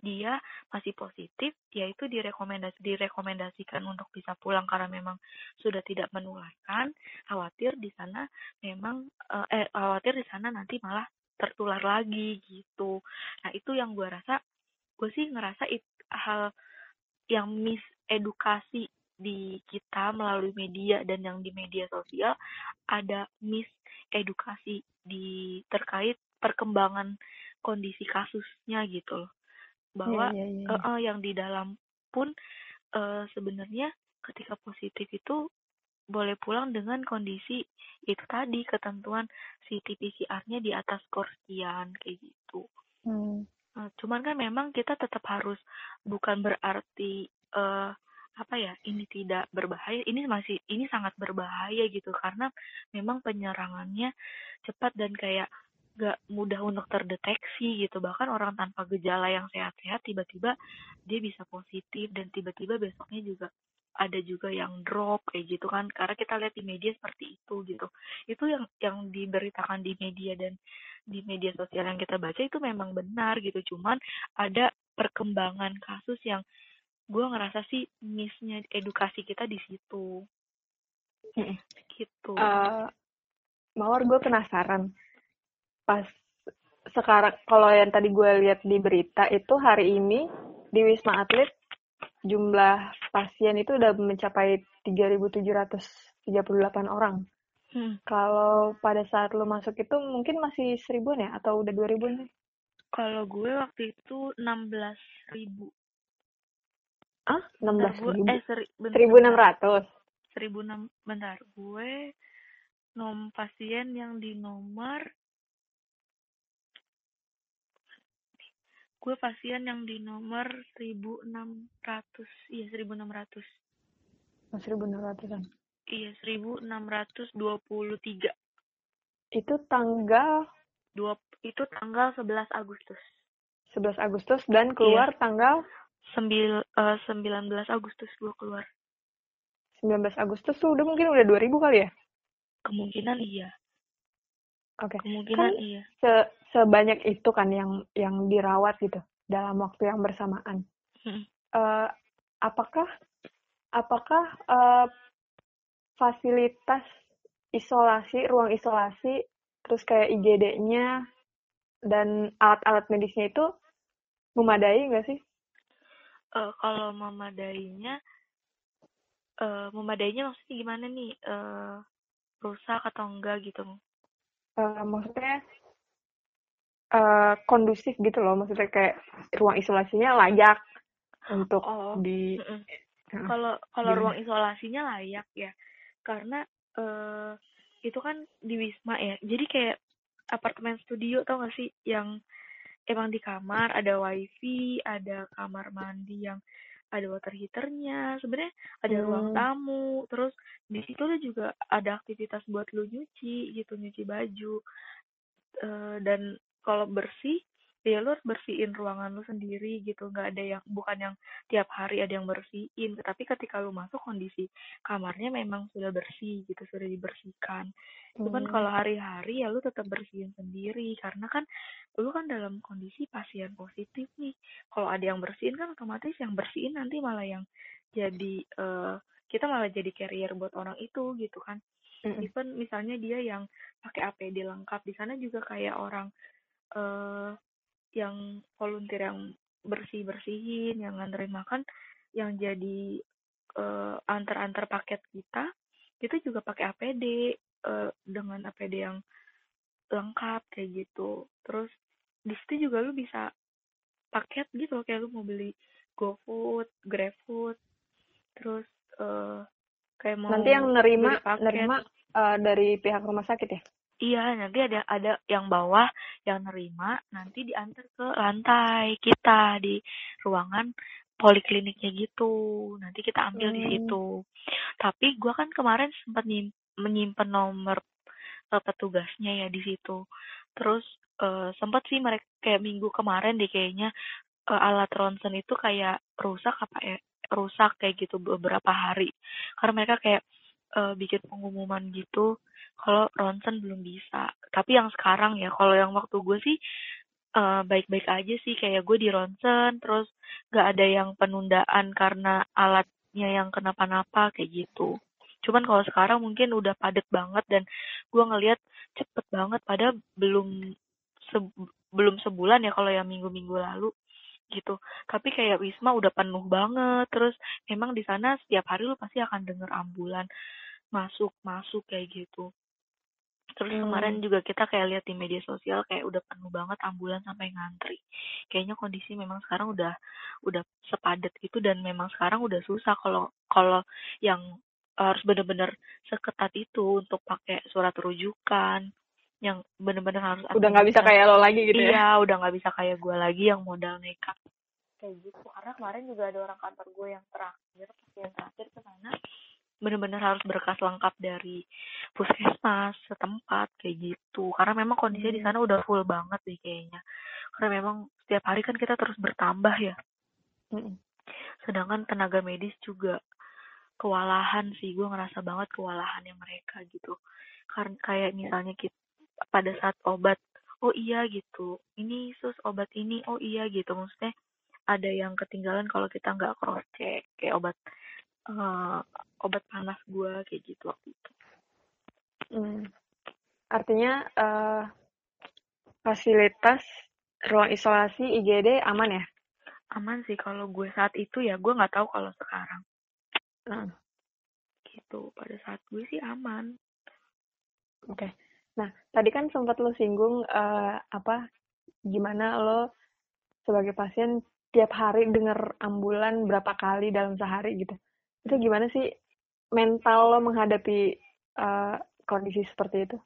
dia masih positif, yaitu direkomendasi direkomendasikan untuk bisa pulang karena memang sudah tidak menularkan. Khawatir di sana memang eh, eh khawatir di sana nanti malah tertular lagi gitu. Nah itu yang gue rasa, gue sih ngerasa it, hal yang misedukasi di kita melalui media dan yang di media sosial ada misedukasi di terkait perkembangan kondisi kasusnya gitu loh bahwa yeah, yeah, yeah. Uh, uh, yang di dalam pun uh, sebenarnya ketika positif itu boleh pulang dengan kondisi itu tadi ketentuan CT PCR-nya di atas skor sekian kayak gitu. Hmm. Uh, cuman kan memang kita tetap harus bukan berarti uh, apa ya ini tidak berbahaya ini masih ini sangat berbahaya gitu karena memang penyerangannya cepat dan kayak gak mudah untuk terdeteksi gitu. Bahkan orang tanpa gejala yang sehat-sehat tiba-tiba dia bisa positif dan tiba-tiba besoknya juga ada juga yang drop kayak gitu kan. Karena kita lihat di media seperti itu gitu. Itu yang yang diberitakan di media dan di media sosial yang kita baca itu memang benar gitu. Cuman ada perkembangan kasus yang gue ngerasa sih missnya edukasi kita di situ. Gitu. Uh, mawar gue penasaran pas sekarang kalau yang tadi gue lihat di berita itu hari ini di Wisma Atlet jumlah pasien itu udah mencapai 3.738 orang. Hmm. Kalau pada saat lo masuk itu mungkin masih seribuan ya atau udah dua ribuan sih? Kalau gue waktu itu 16 ribu. ah enam belas ribu eh seribu enam ratus seribu enam bentar gue nom pasien yang di nomor gue pasien yang di nomor seribu enam ratus iya seribu enam ratus. Oh, seribu enam ratusan? Iya seribu enam ratus dua puluh tiga. Itu tanggal? Dua itu tanggal 11 Agustus. 11 Agustus dan keluar tanggal? Sembil eh, 19 Agustus gue keluar. 19 Agustus tuh udah mungkin udah 2000 kali ya? Kemungkinan iya oke kemungkinan Kan- iya se sebanyak itu kan yang yang dirawat gitu dalam waktu yang bersamaan. Hmm. Eh, apakah apakah eh, fasilitas isolasi, ruang isolasi, terus kayak IGD-nya dan alat-alat medisnya itu memadai nggak sih? Eh, kalau memadainya eh memadainya maksudnya gimana nih eh rusak atau enggak gitu Eh, maksudnya eh, kondusif gitu loh, maksudnya kayak ruang isolasinya layak untuk oh di kalau kalau Gimana? ruang isolasinya layak ya. Karena eh itu kan di wisma ya. Jadi kayak apartemen studio tau gak sih? Yang emang di kamar ada wifi ada kamar mandi yang ada water heaternya sebenarnya ada ruang Hmm. tamu terus di situ tuh juga ada aktivitas buat lu nyuci gitu nyuci baju Eh, dan kalau bersih ya lu harus bersihin ruangan lu sendiri gitu. Nggak ada yang bukan yang tiap hari ada yang bersihin. Tapi ketika lu masuk kondisi kamarnya memang sudah bersih gitu sudah dibersihkan. Kan Hmm. kalau hari-hari ya lu tetap bersihin sendiri. Karena kan lu kan dalam kondisi pasien positif nih. Kalau ada yang bersihin kan otomatis yang bersihin nanti malah yang jadi eh kita malah jadi carrier buat orang itu gitu kan. Mm-mm. even misalnya dia yang pakai APD lengkap. Di sana juga kayak orang eh yang volunteer yang bersih bersihin yang nganterin makan yang jadi eh antar-antar paket kita itu juga pakai APD eh, dengan APD yang lengkap kayak gitu terus di situ juga lu bisa paket gitu loh, kayak lu mau beli GoFood, GrabFood terus eh kayak mau Nanti yang nerima paket. nerima eh, dari pihak rumah sakit ya? Iya, nanti ada ada yang bawah yang nerima, nanti diantar ke lantai kita di ruangan polikliniknya gitu. Nanti kita ambil di Hmm. situ. Tapi gua kan kemarin sempat nyim- menyimpan nomor eh, petugasnya ya di situ. Terus eh, sempat sih mereka kayak minggu kemarin deh kayaknya eh, alat ronsen itu kayak rusak apa ya? Rusak kayak gitu beberapa hari. Karena mereka kayak eh, bikin pengumuman gitu kalau ronsen belum bisa. Tapi yang sekarang ya, kalau yang waktu gue sih eh, baik-baik aja sih. Kayak gue di ronsen, terus gak ada yang penundaan karena alatnya yang kenapa-napa kayak gitu. Cuman kalau sekarang mungkin udah padet banget dan gue ngelihat cepet banget. Padahal belum se- belum sebulan ya kalau yang minggu-minggu lalu gitu. Tapi kayak Wisma udah penuh banget. Terus emang di sana setiap hari lu pasti akan denger ambulan masuk-masuk kayak gitu. Terus Hmm. kemarin juga kita kayak lihat di media sosial kayak udah penuh banget ambulan sampai ngantri. Kayaknya kondisi memang sekarang udah udah sepadat itu dan memang sekarang udah susah kalau kalau yang harus bener-bener seketat itu untuk pakai surat rujukan yang bener-bener harus Udah nggak bisa kayak lo lagi gitu ya? iya udah nggak bisa kayak gue lagi yang modal nekat kayak gitu karena kemarin juga ada orang kantor gue yang terakhir pasien terakhir ke sana bener-bener harus berkas lengkap dari puskesmas setempat kayak gitu karena memang kondisinya di Hmm. sana udah full banget deh kayaknya karena memang setiap hari kan kita terus bertambah ya Mm-mm. sedangkan tenaga medis juga kewalahan sih gue ngerasa banget kewalahannya mereka gitu karena kayak misalnya kita pada saat obat oh iya gitu ini sus obat ini oh iya gitu maksudnya ada yang ketinggalan kalau kita nggak cross check kayak obat eh, obat panas gue kayak gitu waktu itu Hmm. Artinya eh, fasilitas ruang isolasi IGD aman ya? aman sih kalau gue saat itu ya gue nggak tahu kalau sekarang Heeh. gitu pada saat gue sih aman Oke. Nah, tadi kan sempat lo singgung eh, apa gimana lo sebagai pasien tiap hari denger ambulan berapa kali dalam sehari gitu. Itu gimana sih mental lo menghadapi uh, kondisi seperti itu?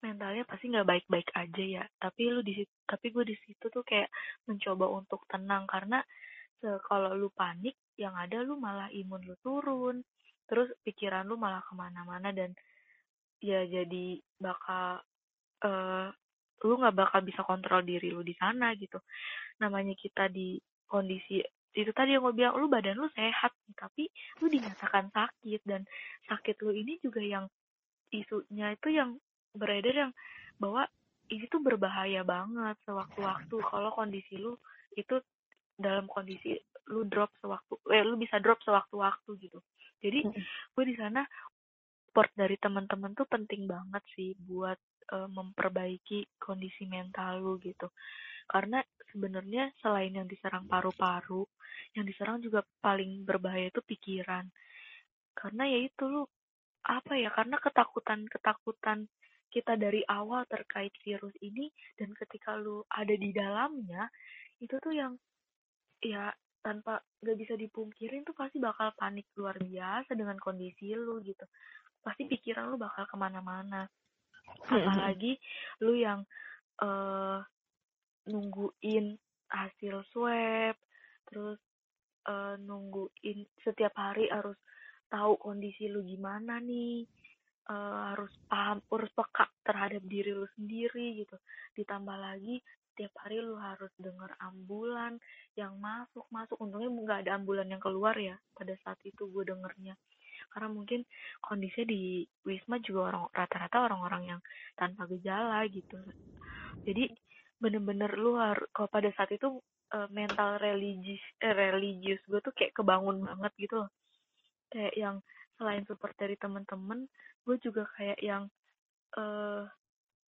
Mentalnya pasti nggak baik-baik aja ya. Tapi lu di tapi gue di situ tuh kayak mencoba untuk tenang. Karena kalau lu panik yang ada lu malah imun lu turun. Terus pikiran lu malah ke mana-mana. Dan ya jadi bakal uh, lu nggak bakal bisa kontrol diri lu di sana gitu. Namanya kita di kondisi itu tadi yang gue bilang lu badan lu sehat tapi lu dinyatakan sakit dan sakit lu ini juga yang isunya itu yang beredar yang bahwa ini tuh berbahaya banget sewaktu-waktu. Kalau kondisi lu itu dalam kondisi lu drop sewaktu eh lu bisa drop sewaktu-waktu gitu. Jadi gue di sana support dari teman-teman tuh penting banget sih buat uh, memperbaiki kondisi mental lu gitu. Karena sebenarnya selain yang diserang paru-paru yang diserang juga paling berbahaya itu pikiran. Karena ya itu lu apa ya karena ketakutan ketakutan kita dari awal terkait virus ini dan ketika lu ada di dalamnya itu tuh yang ya tanpa gak bisa dipungkirin tuh pasti bakal panik luar biasa dengan kondisi lu gitu pasti pikiran lu bakal ke mana-mana. Apalagi lu yang uh, nungguin hasil swab terus uh, nungguin setiap hari harus tahu kondisi lu gimana nih uh, harus paham harus peka terhadap diri lu sendiri gitu. Ditambah lagi tiap hari lu harus denger ambulan yang masuk masuk untungnya nggak ada ambulan yang keluar ya pada saat itu gue dengernya karena mungkin kondisinya di wisma juga orang rata-rata orang-orang yang tanpa gejala gitu. Jadi bener-bener lu kalau pada saat itu uh, mental religius eh, religius gue tuh kayak kebangun banget gitu loh. Kayak yang selain support dari temen-temen gue juga kayak yang uh,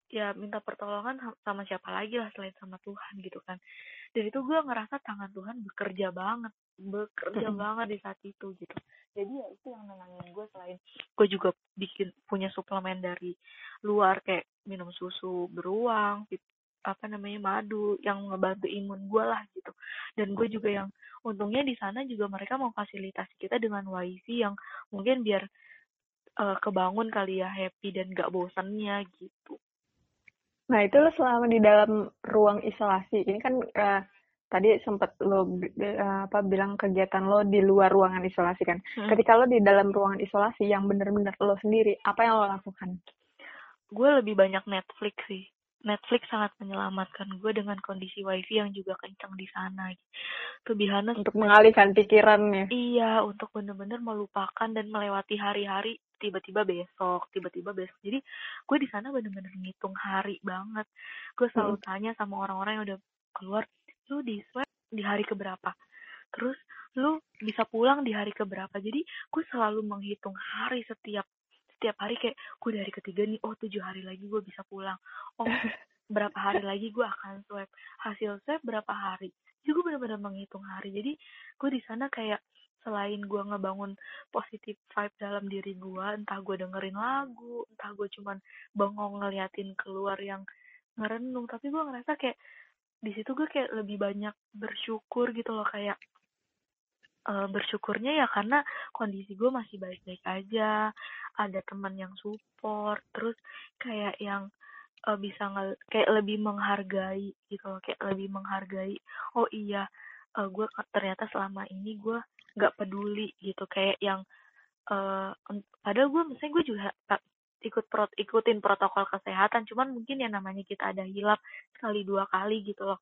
ya minta pertolongan sama siapa lagi lah selain sama Tuhan gitu kan dan itu gue ngerasa tangan Tuhan bekerja banget bekerja banget di saat itu gitu. Jadi ya itu yang nenangin gue selain gue juga bikin punya suplemen dari luar kayak minum susu beruang apa namanya madu yang ngebantu imun gue lah gitu. Dan gue juga yang untungnya di sana juga mereka memfasilitasi kita dengan wifi yang mungkin biar uh, kebangun kali ya happy dan gak bosannya gitu. Nah itu lo selama di dalam ruang isolasi ini kan uh, tadi sempat lo uh, apa bilang kegiatan lo di luar ruangan isolasi kan. Hmm. Ketika lo di dalam ruangan isolasi yang bener-bener lo sendiri, apa yang lo lakukan? Gue lebih banyak Netflix sih. Netflix sangat menyelamatkan gue dengan kondisi wifi yang juga kencang di sana. Tuh Bihana untuk mengalihkan pikirannya. Iya, untuk bener-bener melupakan dan melewati hari-hari tiba-tiba besok, tiba-tiba besok. Jadi gue di sana bener-bener ngitung hari banget. Gue selalu hmm. tanya sama orang-orang yang udah keluar, lu di swab di hari keberapa? Terus lu bisa pulang di hari keberapa? Jadi gue selalu menghitung hari setiap setiap hari kayak gue dari ketiga nih oh tujuh hari lagi gue bisa pulang oh berapa hari lagi gue akan swab hasil swab berapa hari jadi gue benar-benar menghitung hari jadi gue di sana kayak selain gue ngebangun positif vibe dalam diri gue entah gue dengerin lagu entah gue cuman bengong ngeliatin keluar yang ngerenung tapi gue ngerasa kayak di situ gue kayak lebih banyak bersyukur gitu loh kayak uh, bersyukurnya ya karena kondisi gue masih baik-baik aja ada teman yang support terus kayak yang uh, bisa nge kayak lebih menghargai gitu loh kayak lebih menghargai oh iya uh, gue ternyata selama ini gue nggak peduli gitu kayak yang uh, padahal gue misalnya gue juga ikut pro, ikutin protokol kesehatan cuman mungkin ya namanya kita ada hilap sekali dua kali gitu loh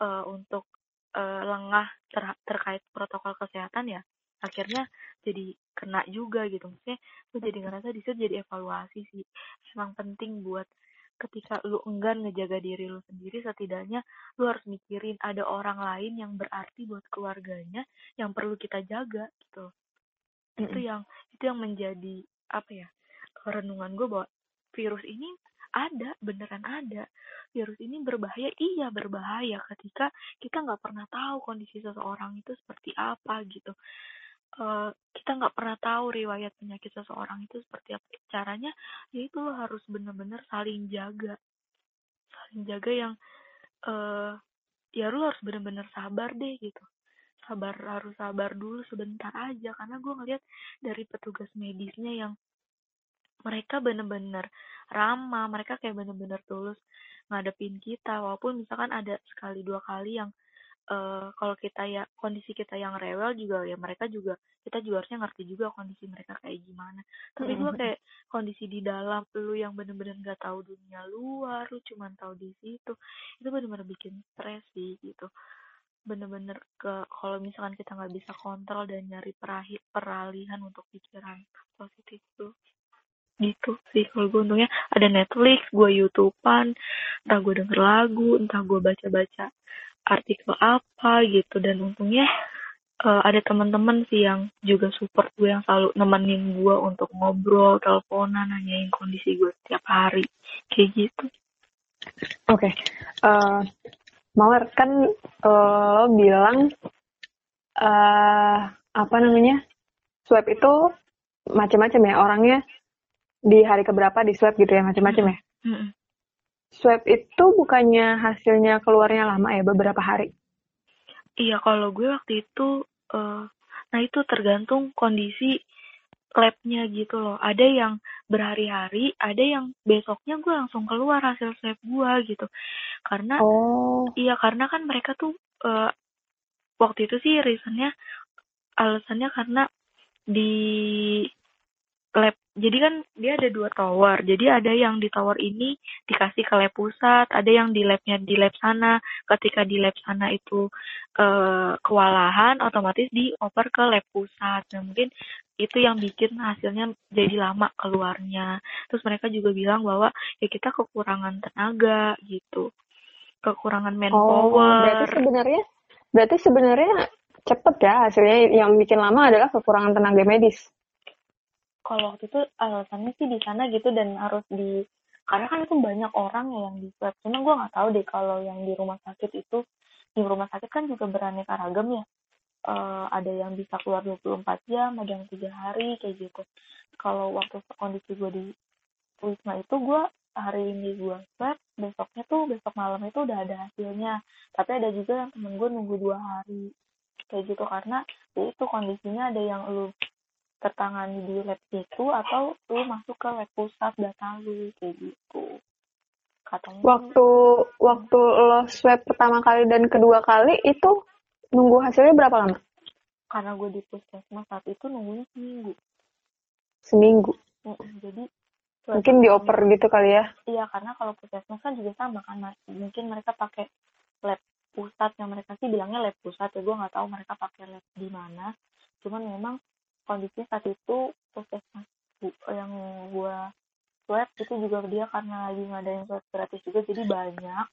uh, untuk uh, lengah ter terkait protokol kesehatan ya akhirnya jadi kena juga gitu. Maksudnya gue jadi ngerasa di situ jadi evaluasi sih emang penting buat ketika lu enggan ngejaga diri lu sendiri setidaknya lu harus mikirin ada orang lain yang berarti buat keluarganya yang perlu kita jaga gitu. Mm -hmm. itu yang itu yang menjadi apa ya renungan gue bahwa virus ini ada beneran ada. Virus ini berbahaya iya berbahaya ketika kita nggak pernah tahu kondisi seseorang itu seperti apa gitu uh, kita nggak pernah tahu riwayat penyakit seseorang itu seperti apa. Caranya yaitu lo harus bener-bener saling jaga. Saling jaga yang uh, ya lu harus bener-bener sabar deh gitu. Sabar harus sabar dulu sebentar aja. Karena gue ngeliat dari petugas medisnya yang mereka bener-bener ramah mereka kayak bener-bener tulus ngadepin kita. Walaupun misalkan ada sekali dua kali yang uh, kalau kita ya kondisi kita yang rewel juga ya mereka juga kita juga harusnya ngerti juga kondisi mereka kayak gimana. Tapi gue kayak kondisi di dalam lu yang bener-bener gak tahu dunia luar lu cuma tahu di situ itu bener-bener bikin stres sih gitu. Bener-bener ke kalau misalkan kita nggak bisa kontrol dan nyari perahit peralihan untuk pikiran positif tuh. Gitu sih kalau gue untungnya. Ada Netflix gue YouTubean entah gue denger lagu entah gue baca-baca artikel apa gitu dan untungnya uh, ada teman-teman sih yang juga support gue yang selalu nemenin gue untuk ngobrol teleponan nanyain kondisi gue setiap hari kayak gitu oke okay. uh, eh, Mawar kan uh, lo bilang uh, apa namanya swab itu macam-macam ya orangnya di hari keberapa di swab gitu ya macam-macam ya. Mm -hmm. Swab itu bukannya hasilnya keluarnya lama ya beberapa hari? Iya kalau gue waktu itu, uh, nah itu tergantung kondisi labnya gitu loh. Ada yang berhari-hari, ada yang besoknya gue langsung keluar hasil swab gue gitu. Karena oh. iya karena kan mereka tuh uh, waktu itu sih reasonnya alasannya karena di lab. Jadi kan dia ada dua tower. Jadi ada yang di tower ini dikasih ke lab pusat ada yang di labnya di lab sana. Ketika di lab sana itu uh, kewalahan otomatis dioper ke lab pusat. Nah mungkin itu yang bikin hasilnya jadi lama keluarnya. Terus mereka juga bilang bahwa ya kita kekurangan tenaga gitu. Kekurangan manpower. Oh, berarti sebenarnya berarti sebenarnya cepet ya hasilnya yang bikin lama adalah kekurangan tenaga medis kalau waktu itu alasannya sih di sana gitu dan harus di karena kan itu banyak orang ya yang di swab. Cuma gue nggak tahu deh kalau yang di rumah sakit itu di rumah sakit kan juga beraneka ragam ya. Uh, ada yang bisa keluar 24 jam ada yang tiga hari kayak gitu. Kalau waktu kondisi gue di wisma itu gue hari ini gue swab besoknya tuh besok malam itu udah ada hasilnya. Tapi ada juga yang temen gue nunggu dua hari kayak gitu. Karena ya itu kondisinya ada yang lu tertangani di lab itu atau lu masuk ke lab pusat data lu kayak gitu. Katanya waktu waktu lo swab pertama kali dan kedua kali itu nunggu hasilnya berapa lama? Karena gue di puskesmas saat itu nunggunya seminggu. Seminggu? Jadi mungkin dioper gitu kali ya? Iya karena kalau puskesmas kan juga sama kan mungkin mereka pakai lab pusat. Yang mereka sih bilangnya lab pusat ya gue nggak tahu mereka pakai lab di mana. Cuman memang kondisi saat itu puskesmas yang gua swab itu juga dia karena lagi ngadain swab gratis juga jadi banyak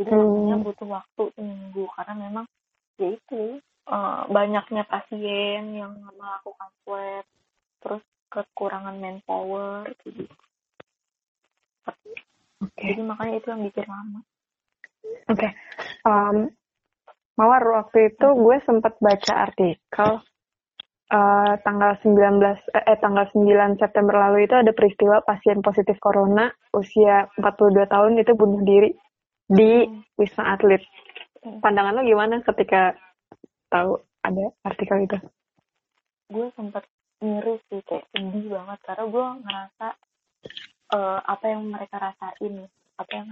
jadi hmm. butuh waktu seminggu karena memang ya itu uh, banyaknya pasien yang melakukan swab terus kekurangan manpower gitu okay. jadi makanya itu yang bikin lama oke okay. um, Mawar waktu itu gue sempat baca artikel uh, tanggal 19 eh, eh tanggal 9 September lalu itu ada peristiwa pasien positif corona usia 42 tahun itu bunuh diri di Wisma Atlet. Pandangan lo gimana ketika tahu ada artikel itu? Gue sempat miris sih kayak sedih banget karena gue ngerasa uh, apa yang mereka rasain, apa yang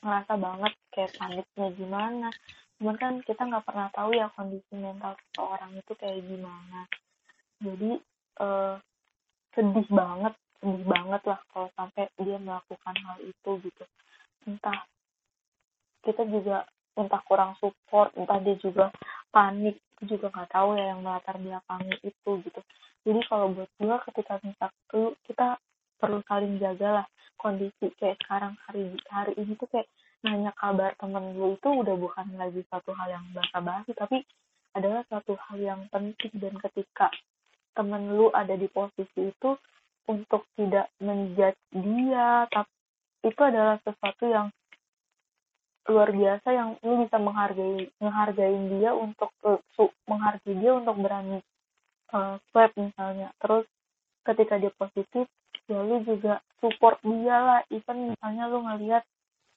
ngerasa banget kayak paniknya gimana. Cuman kan kita nggak pernah tahu ya kondisi mental seseorang itu kayak gimana jadi uh, sedih banget sedih banget lah kalau sampai dia melakukan hal itu gitu. Entah kita juga entah kurang support entah dia juga panik juga nggak tahu ya yang melatar belakangi itu gitu. Jadi kalau buat gue ketika minta lu kita perlu saling jaga lah kondisi kayak sekarang hari hari ini tuh kayak nanya kabar temen lu itu udah bukan lagi satu hal yang basa-basi tapi adalah satu hal yang penting. Dan ketika temen lu ada di posisi itu untuk tidak menjudge dia tapi itu adalah sesuatu yang luar biasa yang lu bisa menghargai menghargai dia untuk uh, menghargai dia untuk berani uh, swab misalnya. Terus ketika dia positif ya lu juga support dia lah. Even misalnya lu ngelihat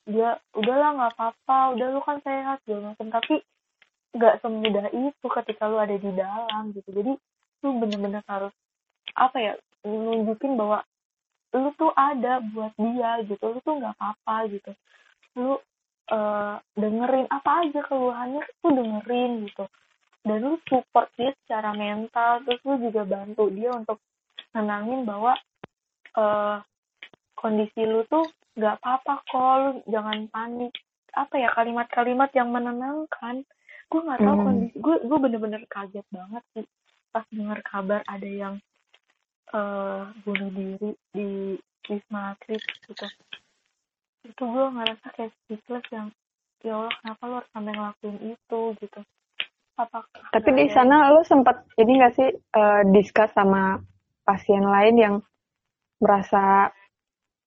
dia udahlah nggak apa-apa udah lu kan sehat macam. Tapi nggak semudah itu ketika lu ada di dalam gitu. Jadi lu bener-bener harus apa ya nunjukin bahwa lu tuh ada buat dia gitu lu tuh nggak apa-apa gitu. Lu uh, dengerin apa aja keluhannya tuh dengerin gitu. Dan lu support dia secara mental terus lu juga bantu dia untuk nenangin bahwa uh, kondisi lu tuh nggak apa-apa kok lu jangan panik. Apa ya kalimat-kalimat yang menenangkan. Gue nggak tahu hmm. kondisi gue gue bener-bener kaget banget sih pas dengar kabar ada yang uh, bunuh diri di wisma atlet gitu itu gue ngerasa kayak speechless yang ya Allah kenapa lo harus sampai ngelakuin itu gitu apa tapi di sana lo sempat ini gak sih uh, discuss sama pasien lain yang merasa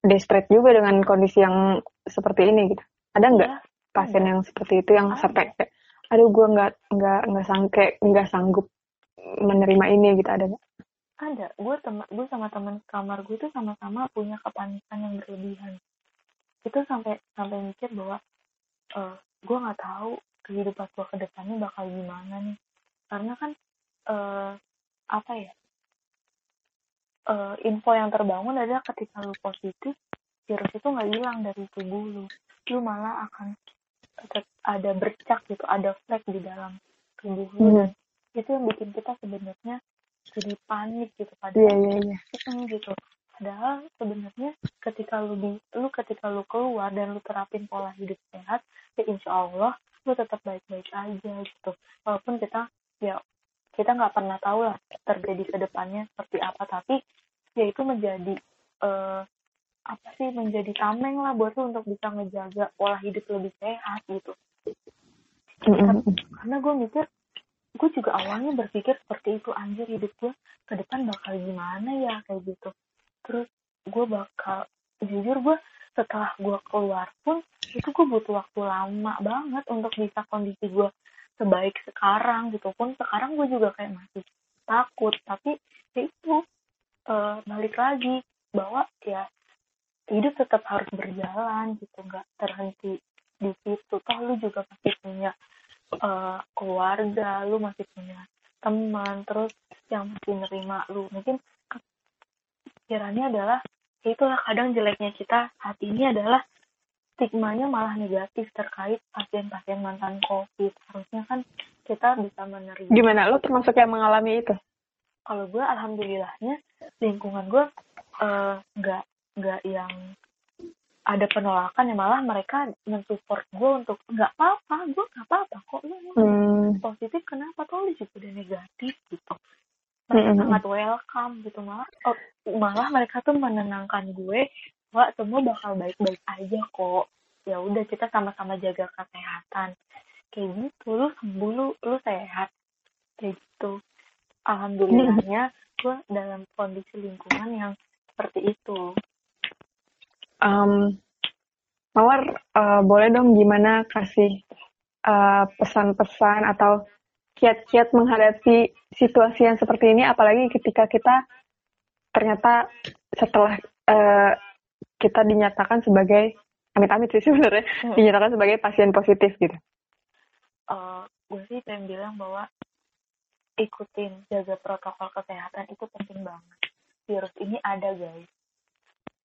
desperate juga dengan kondisi yang seperti ini gitu ada nggak ya, pasien ada. yang seperti itu yang ada. sampai kayak aduh gue nggak nggak nggak sangke nggak sanggup menerima ini gitu ada nggak? Ada. Gue teman gue sama teman kamar gue tuh sama-sama punya kepanikan yang berlebihan. Itu sampai sampai mikir bahwa uh, eh, gue nggak tahu kehidupan gue ke depannya bakal gimana nih. Karena kan uh, apa ya uh, info yang terbangun adalah ketika lu positif virus itu nggak hilang dari tubuh lu. Lu malah akan ada bercak gitu ada flek di dalam tubuh lu. Hmm. Itu yang bikin kita sebenarnya jadi panik gitu pada yeah, yeah, yeah. gitu. Padahal sebenarnya ketika lu di lu ketika lu keluar dan lu terapin pola hidup sehat ya insya Allah lu tetap baik-baik aja gitu. Walaupun kita ya kita nggak pernah tahu lah terjadi ke depannya seperti apa. Tapi ya itu menjadi uh, apa sih menjadi tameng lah buat lu untuk bisa ngejaga pola hidup lebih sehat gitu. Karena gue mikir gue juga awalnya berpikir seperti itu anjir hidup gue ke depan bakal gimana ya kayak gitu. Terus gue bakal jujur gue setelah gue keluar pun itu gue butuh waktu lama banget untuk bisa kondisi gue sebaik sekarang gitu pun. Sekarang gue juga kayak masih takut tapi ya itu uh, balik lagi bahwa ya hidup tetap harus berjalan gitu nggak terhenti di situ. Toh lu juga pasti punya uh, keluarga lu masih punya teman terus yang masih nerima lu. Mungkin pikirannya adalah ya itulah kadang jeleknya kita saat ini adalah stigmanya malah negatif terkait pasien-pasien mantan covid. Harusnya kan kita bisa menerima. Gimana? Lo termasuk yang mengalami itu? Kalau gue alhamdulillahnya lingkungan gue eh, nggak uh, nggak yang ada penolakan ya malah mereka mensupport gue untuk nggak apa-apa gue nggak apa-apa kok lu hmm. positif kenapa tuh lu juga udah negatif? Gitu. Mereka hmm. sangat welcome gitu malah oh, malah mereka tuh menenangkan gue bahwa semua bakal baik-baik aja kok. Ya udah kita sama-sama jaga kesehatan. Kayak gitu lu sembuh lu lu sehat. Kayak gitu. Alhamdulillahnya gue dalam kondisi lingkungan yang seperti itu um, Mawar uh, boleh dong gimana kasih uh, pesan-pesan uh, atau kiat-kiat menghadapi situasi yang seperti ini apalagi ketika kita ternyata setelah uh, kita dinyatakan sebagai amit-amit sih sebenarnya hmm. dinyatakan sebagai pasien positif gitu. Uh, gue sih pengen bilang bahwa ikutin jaga protokol kesehatan itu penting banget. Virus ini ada guys.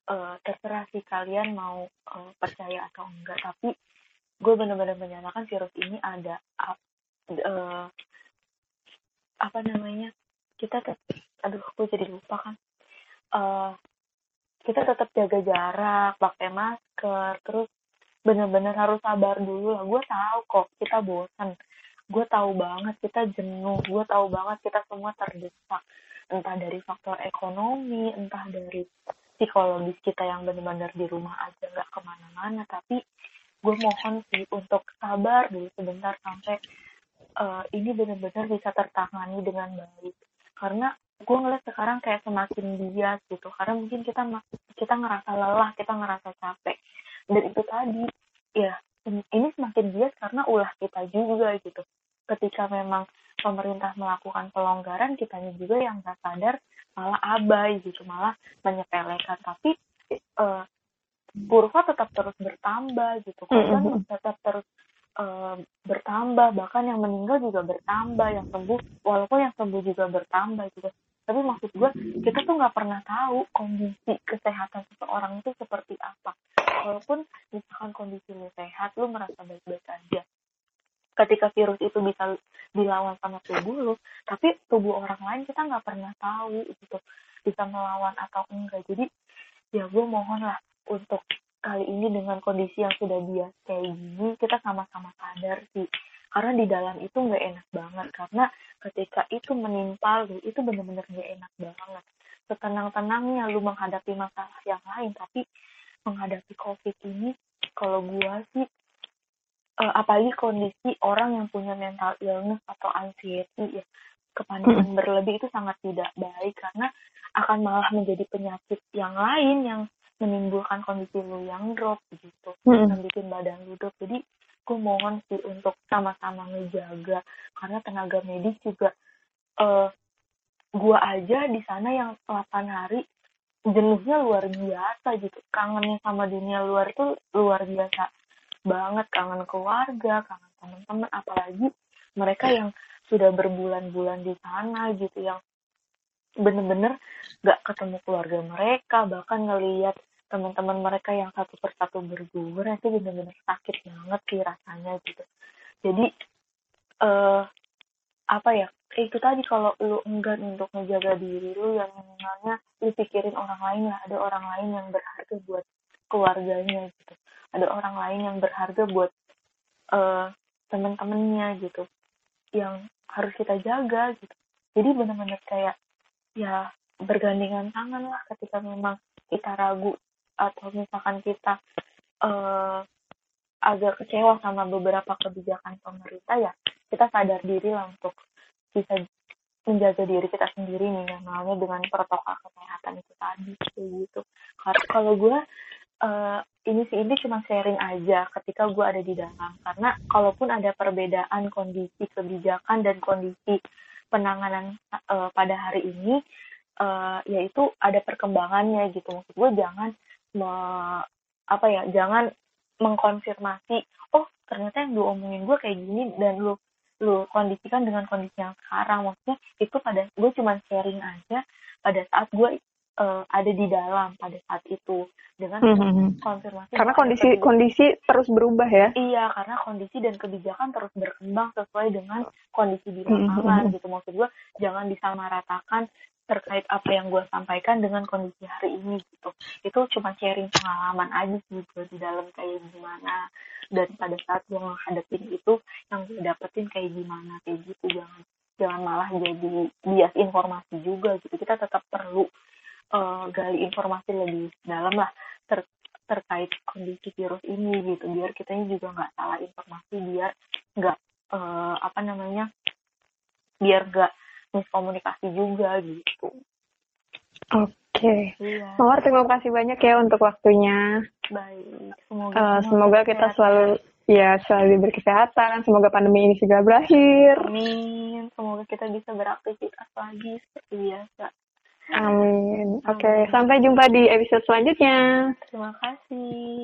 Uh, terserah sih kalian mau uh, percaya atau enggak, tapi gue benar-benar menyatakan virus ini ada. Uh, apa namanya kita tetap aduh gue jadi lupa kan. Uh, kita tetap jaga jarak pakai masker terus bener-bener harus sabar dulu lah. Gue tahu kok kita bosan gue tahu banget kita jenuh gue tahu banget kita semua terdesak. Entah dari faktor ekonomi entah dari psikologis kita yang benar-benar di rumah aja nggak ke mana-mana. Tapi gue mohon sih untuk sabar dulu sebentar sampai uh, ini benar-benar bisa tertangani dengan baik. Karena gue ngeliat sekarang kayak semakin bias gitu. Karena mungkin kita kita ngerasa lelah kita ngerasa capek. Dan itu tadi ya ini semakin bias karena ulah kita juga gitu. Ketika memang pemerintah melakukan pelonggaran kitanya juga yang nggak sadar malah abai gitu malah menyepelekan. Tapi uh, kurva tetap terus bertambah gitu. Korban Mm-mm. tetap terus eh, bertambah. Bahkan yang meninggal juga bertambah yang sembuh walaupun yang sembuh juga bertambah gitu tapi maksud gue kita tuh nggak pernah tahu kondisi kesehatan seseorang itu seperti apa. Walaupun misalkan kondisi lu sehat lu merasa baik-baik aja ketika virus itu bisa dilawan sama tubuh lu tapi tubuh orang lain kita nggak pernah tahu gitu bisa melawan atau enggak. Jadi ya gue mohon lah untuk kali ini dengan kondisi yang sudah biasa kayak gini kita sama-sama sadar sih. Karena di dalam itu nggak enak banget karena ketika itu menimpa lu itu bener-bener nggak enak banget. Setenang-tenangnya lu menghadapi masalah yang lain tapi menghadapi covid ini kalau gua sih eh, apalagi kondisi orang yang punya mental illness atau anxiety ya. Kepanikan berlebih itu sangat tidak baik karena akan malah menjadi penyakit yang lain yang menimbulkan kondisi lu yang drop gitu. Mm-mm. yang bikin badan lu drop. Jadi gue mohon sih untuk sama-sama ngejaga. Karena tenaga medis juga eh gue aja di sana yang 8 hari jenuhnya luar biasa gitu. Kangennya sama dunia luar tuh luar biasa banget kangen keluarga kangen teman-teman apalagi mereka yang sudah berbulan-bulan di sana gitu yang bener-bener gak ketemu keluarga mereka bahkan ngelihat teman-teman mereka yang satu persatu bergugur itu bener-bener sakit banget sih rasanya gitu. Jadi eh apa ya itu tadi kalau lu enggan untuk menjaga diri lu yang minimalnya lu pikirin orang lain lah ada orang lain yang berharga buat keluarganya gitu. Ada orang lain yang berharga buat eh teman-temannya gitu yang harus kita jaga gitu. Jadi benar-benar kayak ya bergandengan tangan lah ketika memang kita ragu atau misalkan kita eh agak kecewa sama beberapa kebijakan pemerintah ya kita sadar diri lah untuk bisa menjaga diri kita sendiri nih namanya dengan protokol kesehatan itu tadi kayak gitu. Kalau gue eh, ini sih ini cuma sharing aja ketika gue ada di dalam. Karena kalaupun ada perbedaan kondisi kebijakan dan kondisi penanganan eh, pada hari ini eh, yaitu ada perkembangannya gitu. Maksud gue jangan me- apa ya jangan mengkonfirmasi oh ternyata yang lu omongin gue kayak gini dan lu lu kondisikan dengan kondisi yang sekarang. Maksudnya itu pada gue cuma sharing aja pada saat gue eh, ada di dalam pada saat itu dengan Mhm. konfirmasi Karena kondisi kebijakan- kondisi terus berubah ya. Iya, karena kondisi dan kebijakan terus berkembang sesuai dengan kondisi di Mhm. lapangan gitu. Maksud gue jangan disamaratakan terkait apa yang gue sampaikan dengan kondisi hari ini gitu. Itu cuma sharing pengalaman aja sih gue di dalam kayak gimana. Dan pada saat gue menghadapin itu, yang gue dapetin kayak gimana kayak gitu. Jangan jangan malah jadi bias informasi juga gitu. Kita tetap perlu eh, gali informasi lebih dalam lah ter- terkait kondisi virus ini gitu biar kitanya juga nggak salah informasi biar nggak eh, apa namanya biar nggak miskomunikasi juga gitu Oke. iya Mawar terima kasih banyak ya untuk waktunya. baik semoga semua semoga kita selalu ya selalu berkesehatan. Semoga pandemi ini segera berakhir. amin semoga kita bisa beraktivitas lagi seperti biasa Amin. Oke, sampai jumpa di episode selanjutnya. terima kasih